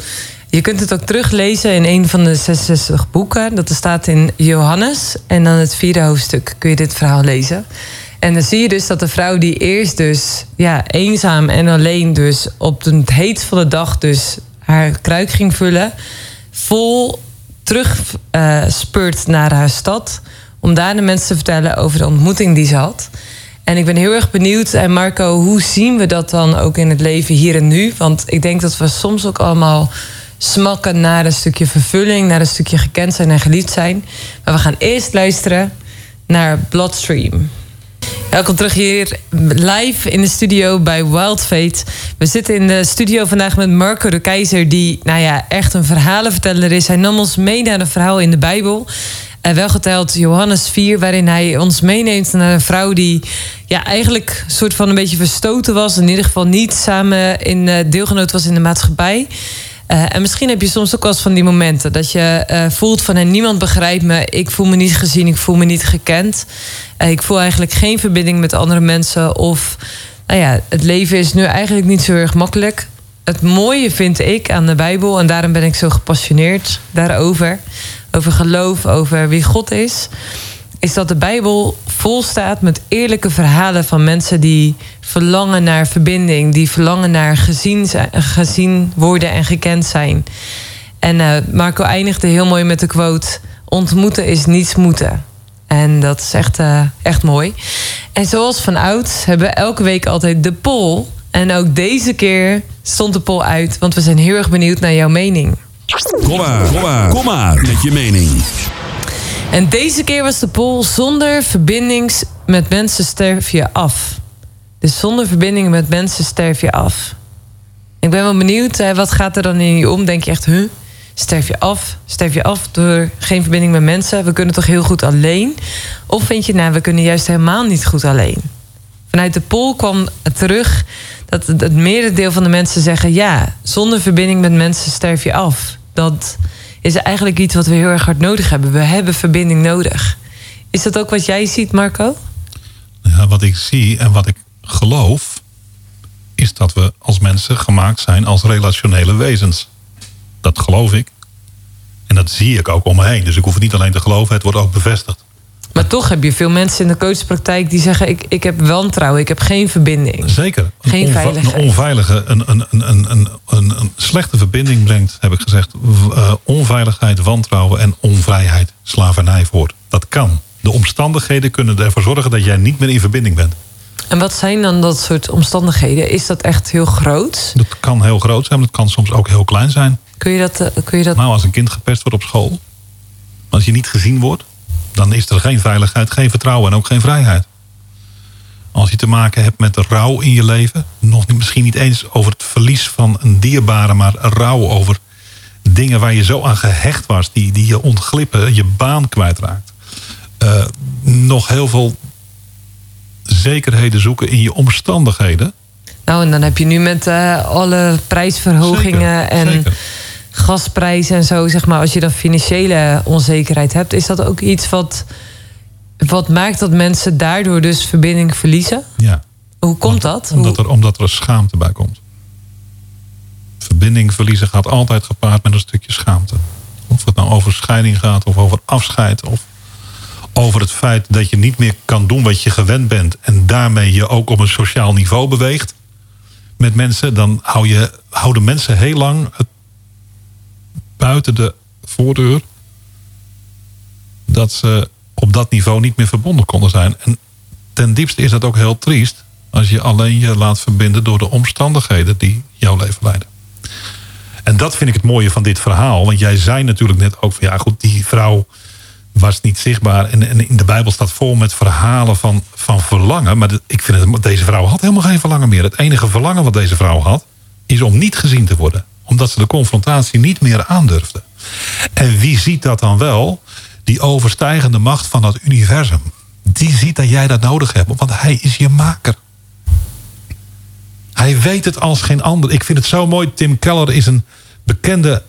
Je kunt het ook teruglezen in een van de 66 boeken. Dat staat in Johannes. En dan het vierde hoofdstuk kun je dit verhaal lezen. En dan zie je dus dat de vrouw die eerst dus ja, eenzaam en alleen dus op het heet van de dag dus haar kruik ging vullen, vol terug speurt naar haar stad om daar de mensen te vertellen over de ontmoeting die ze had. En ik ben heel erg benieuwd, en Marco, hoe zien we dat dan ook in het leven hier en nu? Want ik denk dat we soms ook allemaal smakken naar een stukje vervulling, naar een stukje gekend zijn en geliefd zijn. Maar we gaan eerst luisteren naar Bloodstream. Welkom terug hier live in de studio bij Wild Fate. We zitten in de studio vandaag met Marco de Keizer, die nou ja, echt een verhalenverteller is. Hij nam ons mee naar een verhaal in de Bijbel. Uh, wel geteld Johannes 4, waarin hij ons meeneemt naar een vrouw die ja, eigenlijk soort van een beetje verstoten was. In ieder geval niet samen in uh, deelgenoot was in de maatschappij. Uh, en misschien heb je soms ook wel eens van die momenten dat je uh, voelt van niemand begrijpt me, ik voel me niet gezien, ik voel me niet gekend. Uh, ik voel eigenlijk geen verbinding met andere mensen. Of nou ja, het leven is nu eigenlijk niet zo erg makkelijk. Het mooie vind ik aan de Bijbel, en daarom ben ik zo gepassioneerd daarover, over geloof, over wie God is is dat de Bijbel vol staat met eerlijke verhalen van mensen die verlangen naar verbinding, die verlangen naar gezien, zijn, gezien worden en gekend zijn. En uh, Marco eindigde heel mooi met de quote: Ontmoeten is niets moeten. En dat is echt, uh, echt mooi. En zoals van oud hebben we elke week altijd de poll. En ook deze keer stond de poll uit, want we zijn heel erg benieuwd naar jouw mening. Kom maar, kom maar, kom maar met je mening. En deze keer was de poll zonder verbinding met mensen sterf je af. Dus zonder verbinding met mensen sterf je af. Ik ben wel benieuwd, wat gaat er dan in je om? Denk je echt, huh? Sterf je af? Sterf je af door geen verbinding met mensen? We kunnen toch heel goed alleen? Of vind je, nou, we kunnen juist helemaal niet goed alleen? Vanuit de poll kwam terug dat het merendeel van de mensen zeggen... ja, zonder verbinding met mensen sterf je af. Dat is eigenlijk iets wat we heel erg hard nodig hebben. We hebben verbinding nodig. Is dat ook wat jij ziet, Marco? Ja, wat ik zie en wat ik geloof, is dat we als mensen gemaakt zijn als relationele wezens. Dat geloof ik. En dat zie ik ook om me heen. Dus ik hoef het niet alleen te geloven, het wordt ook bevestigd. Maar toch heb je veel mensen in de coachpraktijk die zeggen: ik, ik heb wantrouwen, ik heb geen verbinding. Zeker. Geen een veiligheid. Een onveilige, een, een, een, een, een, een slechte verbinding brengt, heb ik gezegd, uh, onveiligheid, wantrouwen en onvrijheid, slavernij voort. Dat kan. De omstandigheden kunnen ervoor zorgen dat jij niet meer in verbinding bent. En wat zijn dan dat soort omstandigheden? Is dat echt heel groot? Dat kan heel groot zijn, maar dat kan soms ook heel klein zijn. Kun je dat, uh, kun je dat... Nou, als een kind gepest wordt op school, als je niet gezien wordt, dan is er geen veiligheid, geen vertrouwen en ook geen vrijheid. Als je te maken hebt met rouw in je leven, nog niet, misschien niet eens over het verlies van een dierbare, maar rouw over dingen waar je zo aan gehecht was, die, die je ontglippen, je baan kwijtraakt. Uh, nog heel veel zekerheden zoeken in je omstandigheden. Nou, en dan heb je nu met uh, alle prijsverhogingen Zeker, en zeker. gasprijzen en zo, zeg maar, als je dan financiële onzekerheid hebt, is dat ook iets wat, wat maakt dat mensen daardoor dus verbinding verliezen? Ja. Hoe komt dat? Omdat Hoe- er, omdat er schaamte bij komt. Verbinding verliezen gaat altijd gepaard met een stukje schaamte. Of het nou over scheiding gaat of over afscheid. Of over het feit dat je niet meer kan doen wat je gewend bent. En daarmee je ook op een sociaal niveau beweegt. Met mensen. Dan hou je, houden mensen heel lang buiten de voordeur. Dat ze op dat niveau niet meer verbonden konden zijn. En ten diepste is dat ook heel triest. Als je alleen je laat verbinden door de omstandigheden die jouw leven leiden. En dat vind ik het mooie van dit verhaal. Want jij zei natuurlijk net ook van ja goed, die vrouw was niet zichtbaar. En, in de Bijbel staat vol met verhalen van, van verlangen. Maar ik vind het, deze vrouw had helemaal geen verlangen meer. Het enige verlangen wat deze vrouw had, is om niet gezien te worden. Omdat ze de confrontatie niet meer aandurfde. En wie ziet dat dan wel? Die overstijgende macht van dat universum. Die ziet dat jij dat nodig hebt. Want hij is je maker. Hij weet het als geen ander. Ik vind het zo mooi. Tim Keller is een bekende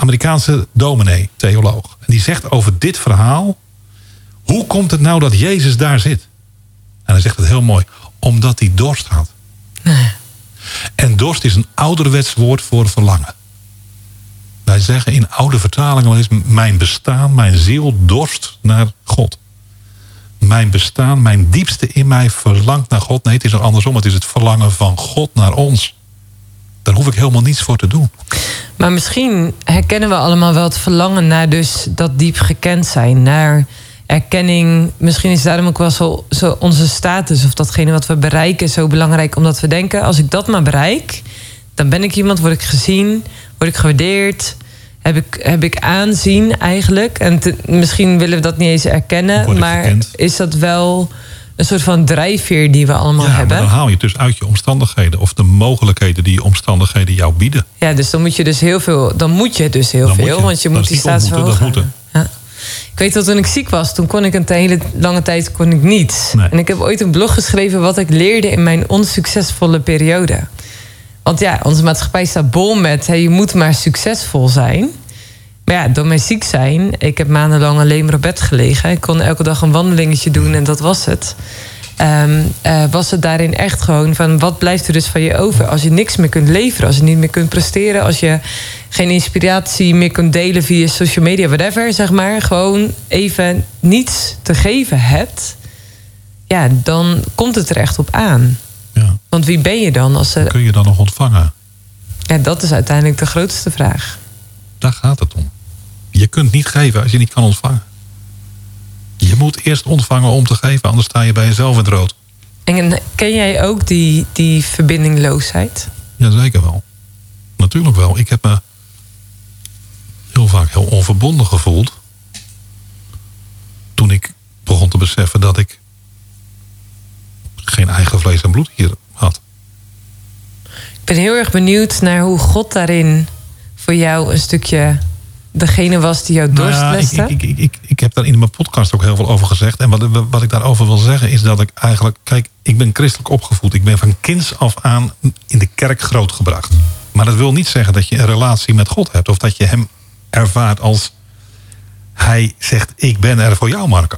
Amerikaanse dominee, theoloog. En die zegt over dit verhaal... hoe komt het nou dat Jezus daar zit? En hij zegt het heel mooi. Omdat hij dorst had. En dorst is een ouderwets woord voor verlangen. Wij zeggen in oude vertalingen wel eens... mijn bestaan, mijn ziel dorst naar God. Mijn bestaan, mijn diepste in mij verlangt naar God. Nee, het is er andersom. Het is het verlangen van God naar ons. Daar hoef ik helemaal niets voor te doen. Maar misschien herkennen we allemaal wel het verlangen naar dus dat diep gekend zijn. Naar erkenning. Misschien is daarom ook wel zo, zo onze status of datgene wat we bereiken zo belangrijk. Omdat we denken, als ik dat maar bereik, dan ben ik iemand, word ik gezien, word ik gewaardeerd. Heb ik, heb ik aanzien eigenlijk. En te- misschien willen we dat niet eens erkennen. Maar is dat wel een soort van drijfveer die we allemaal Ja, hebben? dan haal je het dus uit je omstandigheden. Of de mogelijkheden die je omstandigheden jou bieden. Ja, dus dan moet je dus heel veel. Dan moet je dus heel Dan veel. je. Want je moet die verhogen. Ja. Ik weet dat toen ik ziek was, toen kon ik een hele lange tijd kon ik niet. Nee. En ik heb ooit een blog geschreven wat ik leerde in mijn onsuccesvolle periode. Want ja, onze maatschappij staat bol met hey, je moet maar succesvol zijn. Maar ja, door mijn ziek zijn, ik heb maandenlang alleen maar op bed gelegen. Ik kon elke dag een wandelingetje doen en dat was het. Ehm, eh, was het daarin echt gewoon van wat blijft er dus van je over als je niks meer kunt leveren, als je niet meer kunt presteren, als je geen inspiratie meer kunt delen via social media, whatever, zeg maar, gewoon even niets te geven hebt, ja, dan komt het er echt op aan. Ja. Want wie ben je dan als er, Kun je dan nog ontvangen? ja, dat is uiteindelijk de grootste vraag. Daar gaat het om. Je kunt niet geven als je niet kan ontvangen. Je moet eerst ontvangen om te geven, anders sta je bij jezelf in het rood. En ken jij ook die, die verbindingloosheid? Jazeker wel. Natuurlijk wel. Ik heb me heel vaak heel onverbonden gevoeld. Toen ik begon te beseffen dat ik geen eigen vlees en bloed hier had. Ik ben heel erg benieuwd naar hoe God daarin voor jou een stukje degene was die jou dorst Nou ik, ik, ik, ik, heb daar in mijn podcast ook heel veel over gezegd. En wat, wat ik daarover wil zeggen is dat ik eigenlijk... Kijk, ik ben christelijk opgevoed. Ik ben van kinds af aan in de kerk grootgebracht. Maar dat wil niet zeggen dat je een relatie met God hebt. Of dat je hem ervaart als... Hij zegt, ik ben er voor jou, Marco.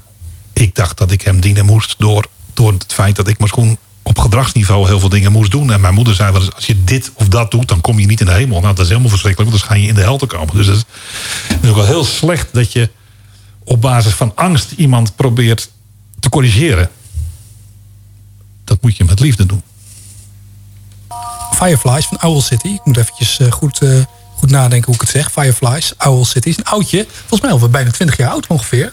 Ik dacht dat ik hem dienen moest door, door het feit dat ik maar gewoon op gedragsniveau heel veel dingen moest doen. En mijn moeder zei wel eens, als je dit of dat doet, dan kom je niet in de hemel. Nou, dat is helemaal verschrikkelijk, want dan ga je in de hel te komen. Dus het is, ook wel heel slecht dat je op basis van angst iemand probeert te corrigeren. Dat moet je met liefde doen. Fireflies van Owl City. Ik moet eventjes eh, goed, eh, goed nadenken hoe ik het zeg. Fireflies, Owl City is een oudje. Volgens mij al bijna 20 jaar oud ongeveer.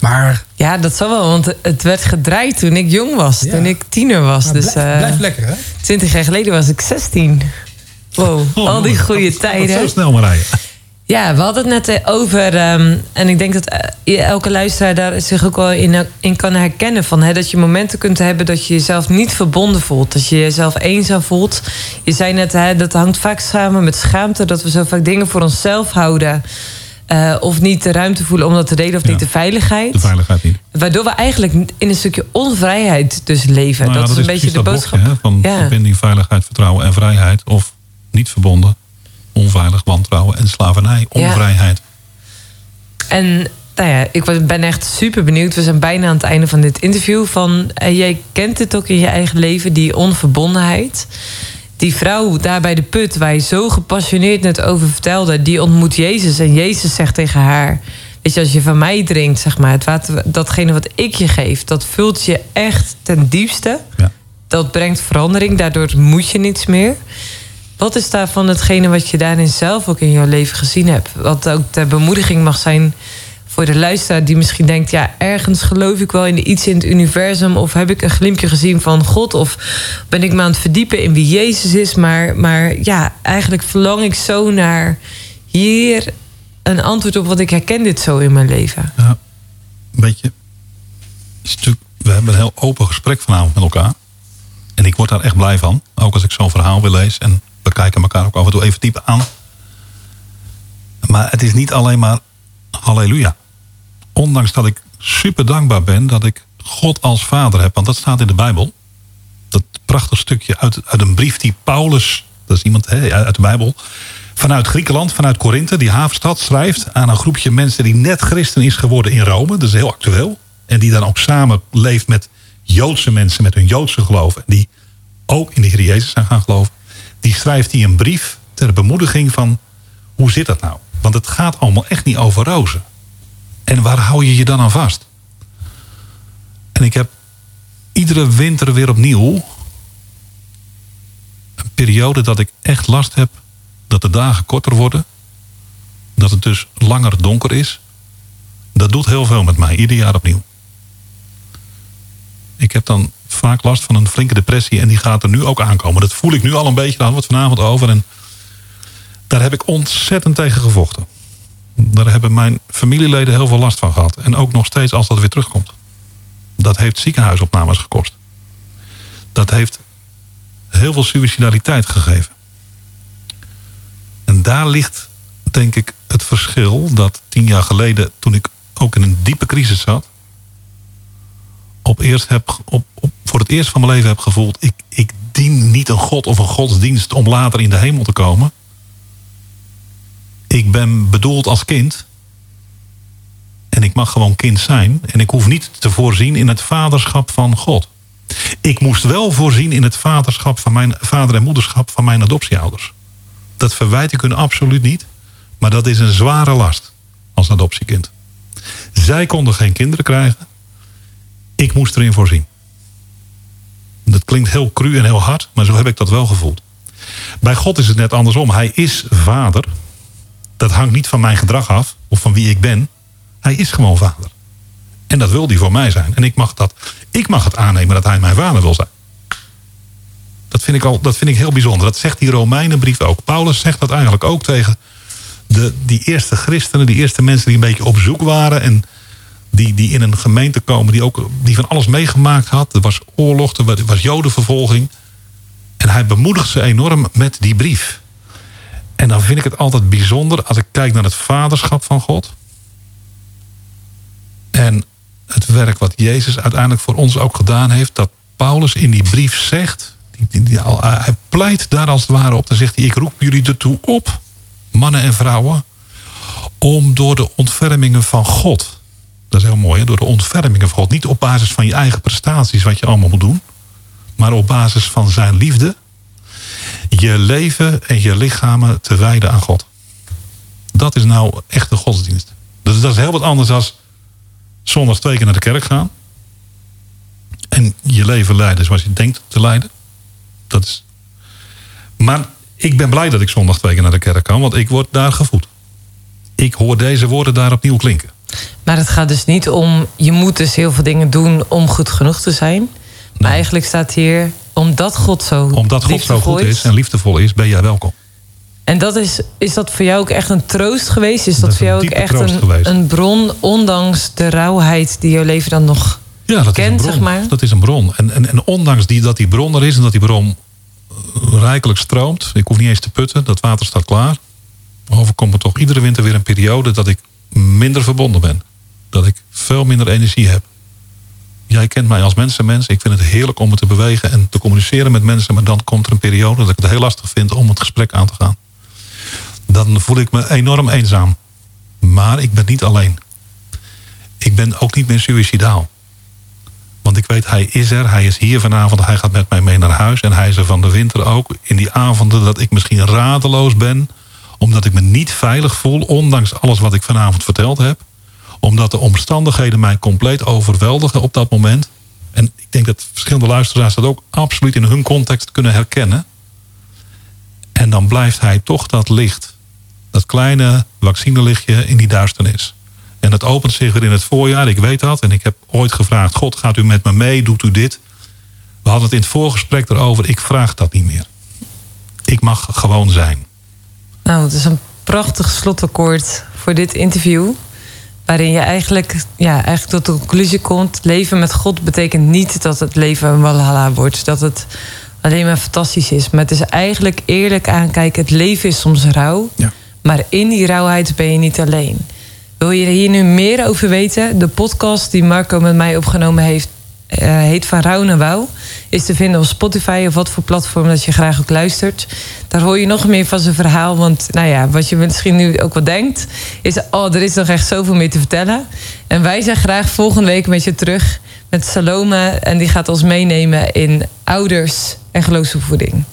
Maar Ja, dat zal wel, want het werd gedraaid toen ik jong was. Ja. Toen ik tiener was. maar dus blijft, eh, lekker, hè? 20 jaar geleden was ik 16. Wow, Oh, al die goede tijden. Zo snel maar rijden. Ja, we hadden het net eh, over. ehm, en ik denk dat eh, elke luisteraar daar zich ook wel in, in kan herkennen. Van, hè, dat je momenten kunt hebben dat je jezelf niet verbonden voelt. Dat je jezelf eenzaam voelt. Je zei net, hè, dat hangt vaak samen met schaamte. Dat we zo vaak dingen voor onszelf houden. Eh, of niet de ruimte voelen om dat te delen. Of Ja. niet de veiligheid. De veiligheid niet. Waardoor we eigenlijk in een stukje onvrijheid dus leven. Nou ja, dat, is een beetje de dat boodschap. blokje, van Ja. verbinding, veiligheid, vertrouwen en vrijheid. Of niet verbonden, onveilig, wantrouwen en slavernij, onvrijheid. En nou ja, ik ben echt super benieuwd. We zijn bijna aan het einde van dit interview. Van, eh, jij kent het ook in je eigen leven, die onverbondenheid. Die vrouw daar bij de put, waar je zo gepassioneerd net over vertelde, die ontmoet Jezus. En Jezus zegt tegen haar: Weet je, als je van mij drinkt, zeg maar, het water, datgene wat ik je geef, dat vult je echt ten diepste. Ja. Dat brengt verandering, daardoor moet je niets meer. Wat is daarvan hetgene wat je daarin zelf ook in jouw leven gezien hebt? Wat ook ter bemoediging mag zijn voor de luisteraar die misschien denkt... ja, ergens geloof ik wel in iets in het universum... of heb ik een glimpje gezien van God... of ben ik me aan het verdiepen in wie Jezus is... maar, maar ja, eigenlijk verlang ik zo naar hier een antwoord op... want ik herken dit zo in mijn leven. Ja, weet je, we hebben een heel open gesprek vanavond met elkaar. En ik word daar echt blij van. Ook als ik zo'n verhaal weer lees. En we kijken elkaar ook af en toe even diep aan. Maar het is niet alleen maar halleluja. Ondanks dat ik super dankbaar ben dat ik God als vader heb. Want dat staat in de Bijbel. Dat prachtig stukje uit, uit een brief die Paulus, dat is iemand uit de Bijbel, vanuit Griekenland, vanuit Korinthe, die havenstad, schrijft aan een groepje mensen die net christen is geworden in Rome. Dat is heel actueel. En die dan ook samen leeft met Joodse mensen, met hun Joodse geloof. En die ook in de Heer Jezus zijn gaan geloven. Die schrijft hij een brief ter bemoediging van hoe zit dat nou? Want het gaat allemaal echt niet over rozen. En waar hou je je dan aan vast? En ik heb iedere winter weer opnieuw een periode dat ik echt last heb dat de dagen korter worden. Dat het dus langer donker is. Dat doet heel veel met mij, ieder jaar opnieuw. Ik heb dan vaak last van een flinke depressie en die gaat er nu ook aankomen. Dat voel ik nu al een beetje, we het vanavond over. En daar heb ik ontzettend tegen gevochten. Daar hebben mijn familieleden heel veel last van gehad. En ook nog steeds als dat weer terugkomt. Dat heeft ziekenhuisopnames gekost. Dat heeft heel veel suicidaliteit gegeven. En daar ligt, denk ik, het verschil dat tien jaar geleden, toen ik ook in een diepe crisis zat, op eerst heb, op, voor het eerst van mijn leven heb gevoeld, ik, ik dien niet een God of een godsdienst om later in de hemel te komen. Ik ben bedoeld als kind. En ik mag gewoon kind zijn. En ik hoef niet te voorzien in het vaderschap van God. Ik moest wel voorzien in het vaderschap van mijn vader en moederschap van mijn adoptieouders. Dat verwijt ik hun absoluut niet. Maar dat is een zware last als adoptiekind. Zij konden geen kinderen krijgen. Ik moest erin voorzien. Dat klinkt heel cru en heel hard, maar zo heb ik dat wel gevoeld. Bij God is het net andersom. Hij is vader. Dat hangt niet van mijn gedrag af of van wie ik ben. Hij is gewoon vader. En dat wil hij voor mij zijn. En ik mag, dat, ik mag het aannemen dat hij mijn vader wil zijn. Dat vind ik, al, dat vind ik heel bijzonder. Dat zegt die Romeinenbrief ook. Paulus zegt dat eigenlijk ook tegen de, die eerste christenen, die eerste mensen die een beetje op zoek waren. En die, die in een gemeente komen die, ook, die van alles meegemaakt had. Er was oorlog, er was jodenvervolging. En hij bemoedigt ze enorm met die brief. En dan vind ik het altijd bijzonder als ik kijk naar het vaderschap van God. En het werk wat Jezus uiteindelijk voor ons ook gedaan heeft. Dat Paulus in die brief zegt. Die, die, hij pleit daar als het ware op. Dan zegt hij, ik roep jullie ertoe op, mannen en vrouwen. Om door de ontfermingen van God. Dat is heel mooi, hè? door de ontfermingen van God. Niet op basis van je eigen prestaties wat je allemaal moet doen. Maar op basis van zijn liefde. Je leven en je lichamen te wijden aan God. Dat is nou echt de godsdienst. Dus dat is heel wat anders dan zondags twee keer naar de kerk gaan. En je leven leiden zoals je denkt te leiden. Dat is... Maar ik ben blij dat ik zondag twee keer naar de kerk kan. Want ik word daar gevoed. Ik hoor deze woorden daar opnieuw klinken. Maar het gaat dus niet om... je moet dus heel veel dingen doen om goed genoeg te zijn. Maar eigenlijk staat hier... omdat God zo Omdat God zo goed is en liefdevol is, ben jij welkom. En dat is, is dat voor jou ook echt een troost geweest? Is dat, voor jou ook echt een, een, bron, ondanks de rauwheid die jouw leven dan nog ja, dat kent, is zeg maar? Dat is een bron. En, en, en ondanks die, dat die bron er is en dat die bron rijkelijk stroomt, ik hoef niet eens te putten, dat water staat klaar. Overkomt me toch iedere winter weer een periode dat ik minder verbonden ben. Dat ik veel minder energie heb. Jij kent mij als mensenmens. Ik vind het heerlijk om me te bewegen en te communiceren met mensen. Maar dan komt er een periode dat ik het heel lastig vind om het gesprek aan te gaan dan voel ik me enorm eenzaam. Maar ik ben niet alleen. Ik ben ook niet meer suicidaal. Want ik weet, hij is er. Hij is hier vanavond. Hij gaat met mij mee naar huis. En hij is er van de winter ook. In die avonden dat ik misschien radeloos ben. Omdat ik me niet veilig voel. Ondanks alles wat ik vanavond verteld heb. Omdat de omstandigheden mij compleet overweldigen op dat moment. En ik denk dat verschillende luisteraars dat ook absoluut in hun context kunnen herkennen. En dan blijft hij toch dat licht dat kleine vaccinelichtje in die duisternis. En dat opent zich weer in het voorjaar, ik weet dat. En ik heb ooit gevraagd, God gaat u met me mee, doet u dit? We hadden het in het voorgesprek erover, ik vraag dat niet meer. Ik mag gewoon zijn. Nou, het is een prachtig slotakkoord voor dit interview. Waarin je eigenlijk, ja, eigenlijk tot de conclusie komt... leven met God betekent niet dat het leven een walhalla wordt. Dat het alleen maar fantastisch is. Maar het is eigenlijk eerlijk aankijken. Het leven is soms rauw. Ja. Maar in die rauwheid ben je niet alleen. Wil je hier nu meer over weten? De podcast die Marco met mij opgenomen heeft, uh, heet Van Rauw naar Wouw. Is te vinden op Spotify of wat voor platform dat je graag ook luistert. Daar hoor je nog meer van zijn verhaal. Want nou ja, wat je misschien nu ook wel denkt, is: oh, er is nog echt zoveel meer te vertellen. En wij zijn graag volgende week met je terug met Salome. En die gaat ons meenemen in ouders en geloofsopvoeding.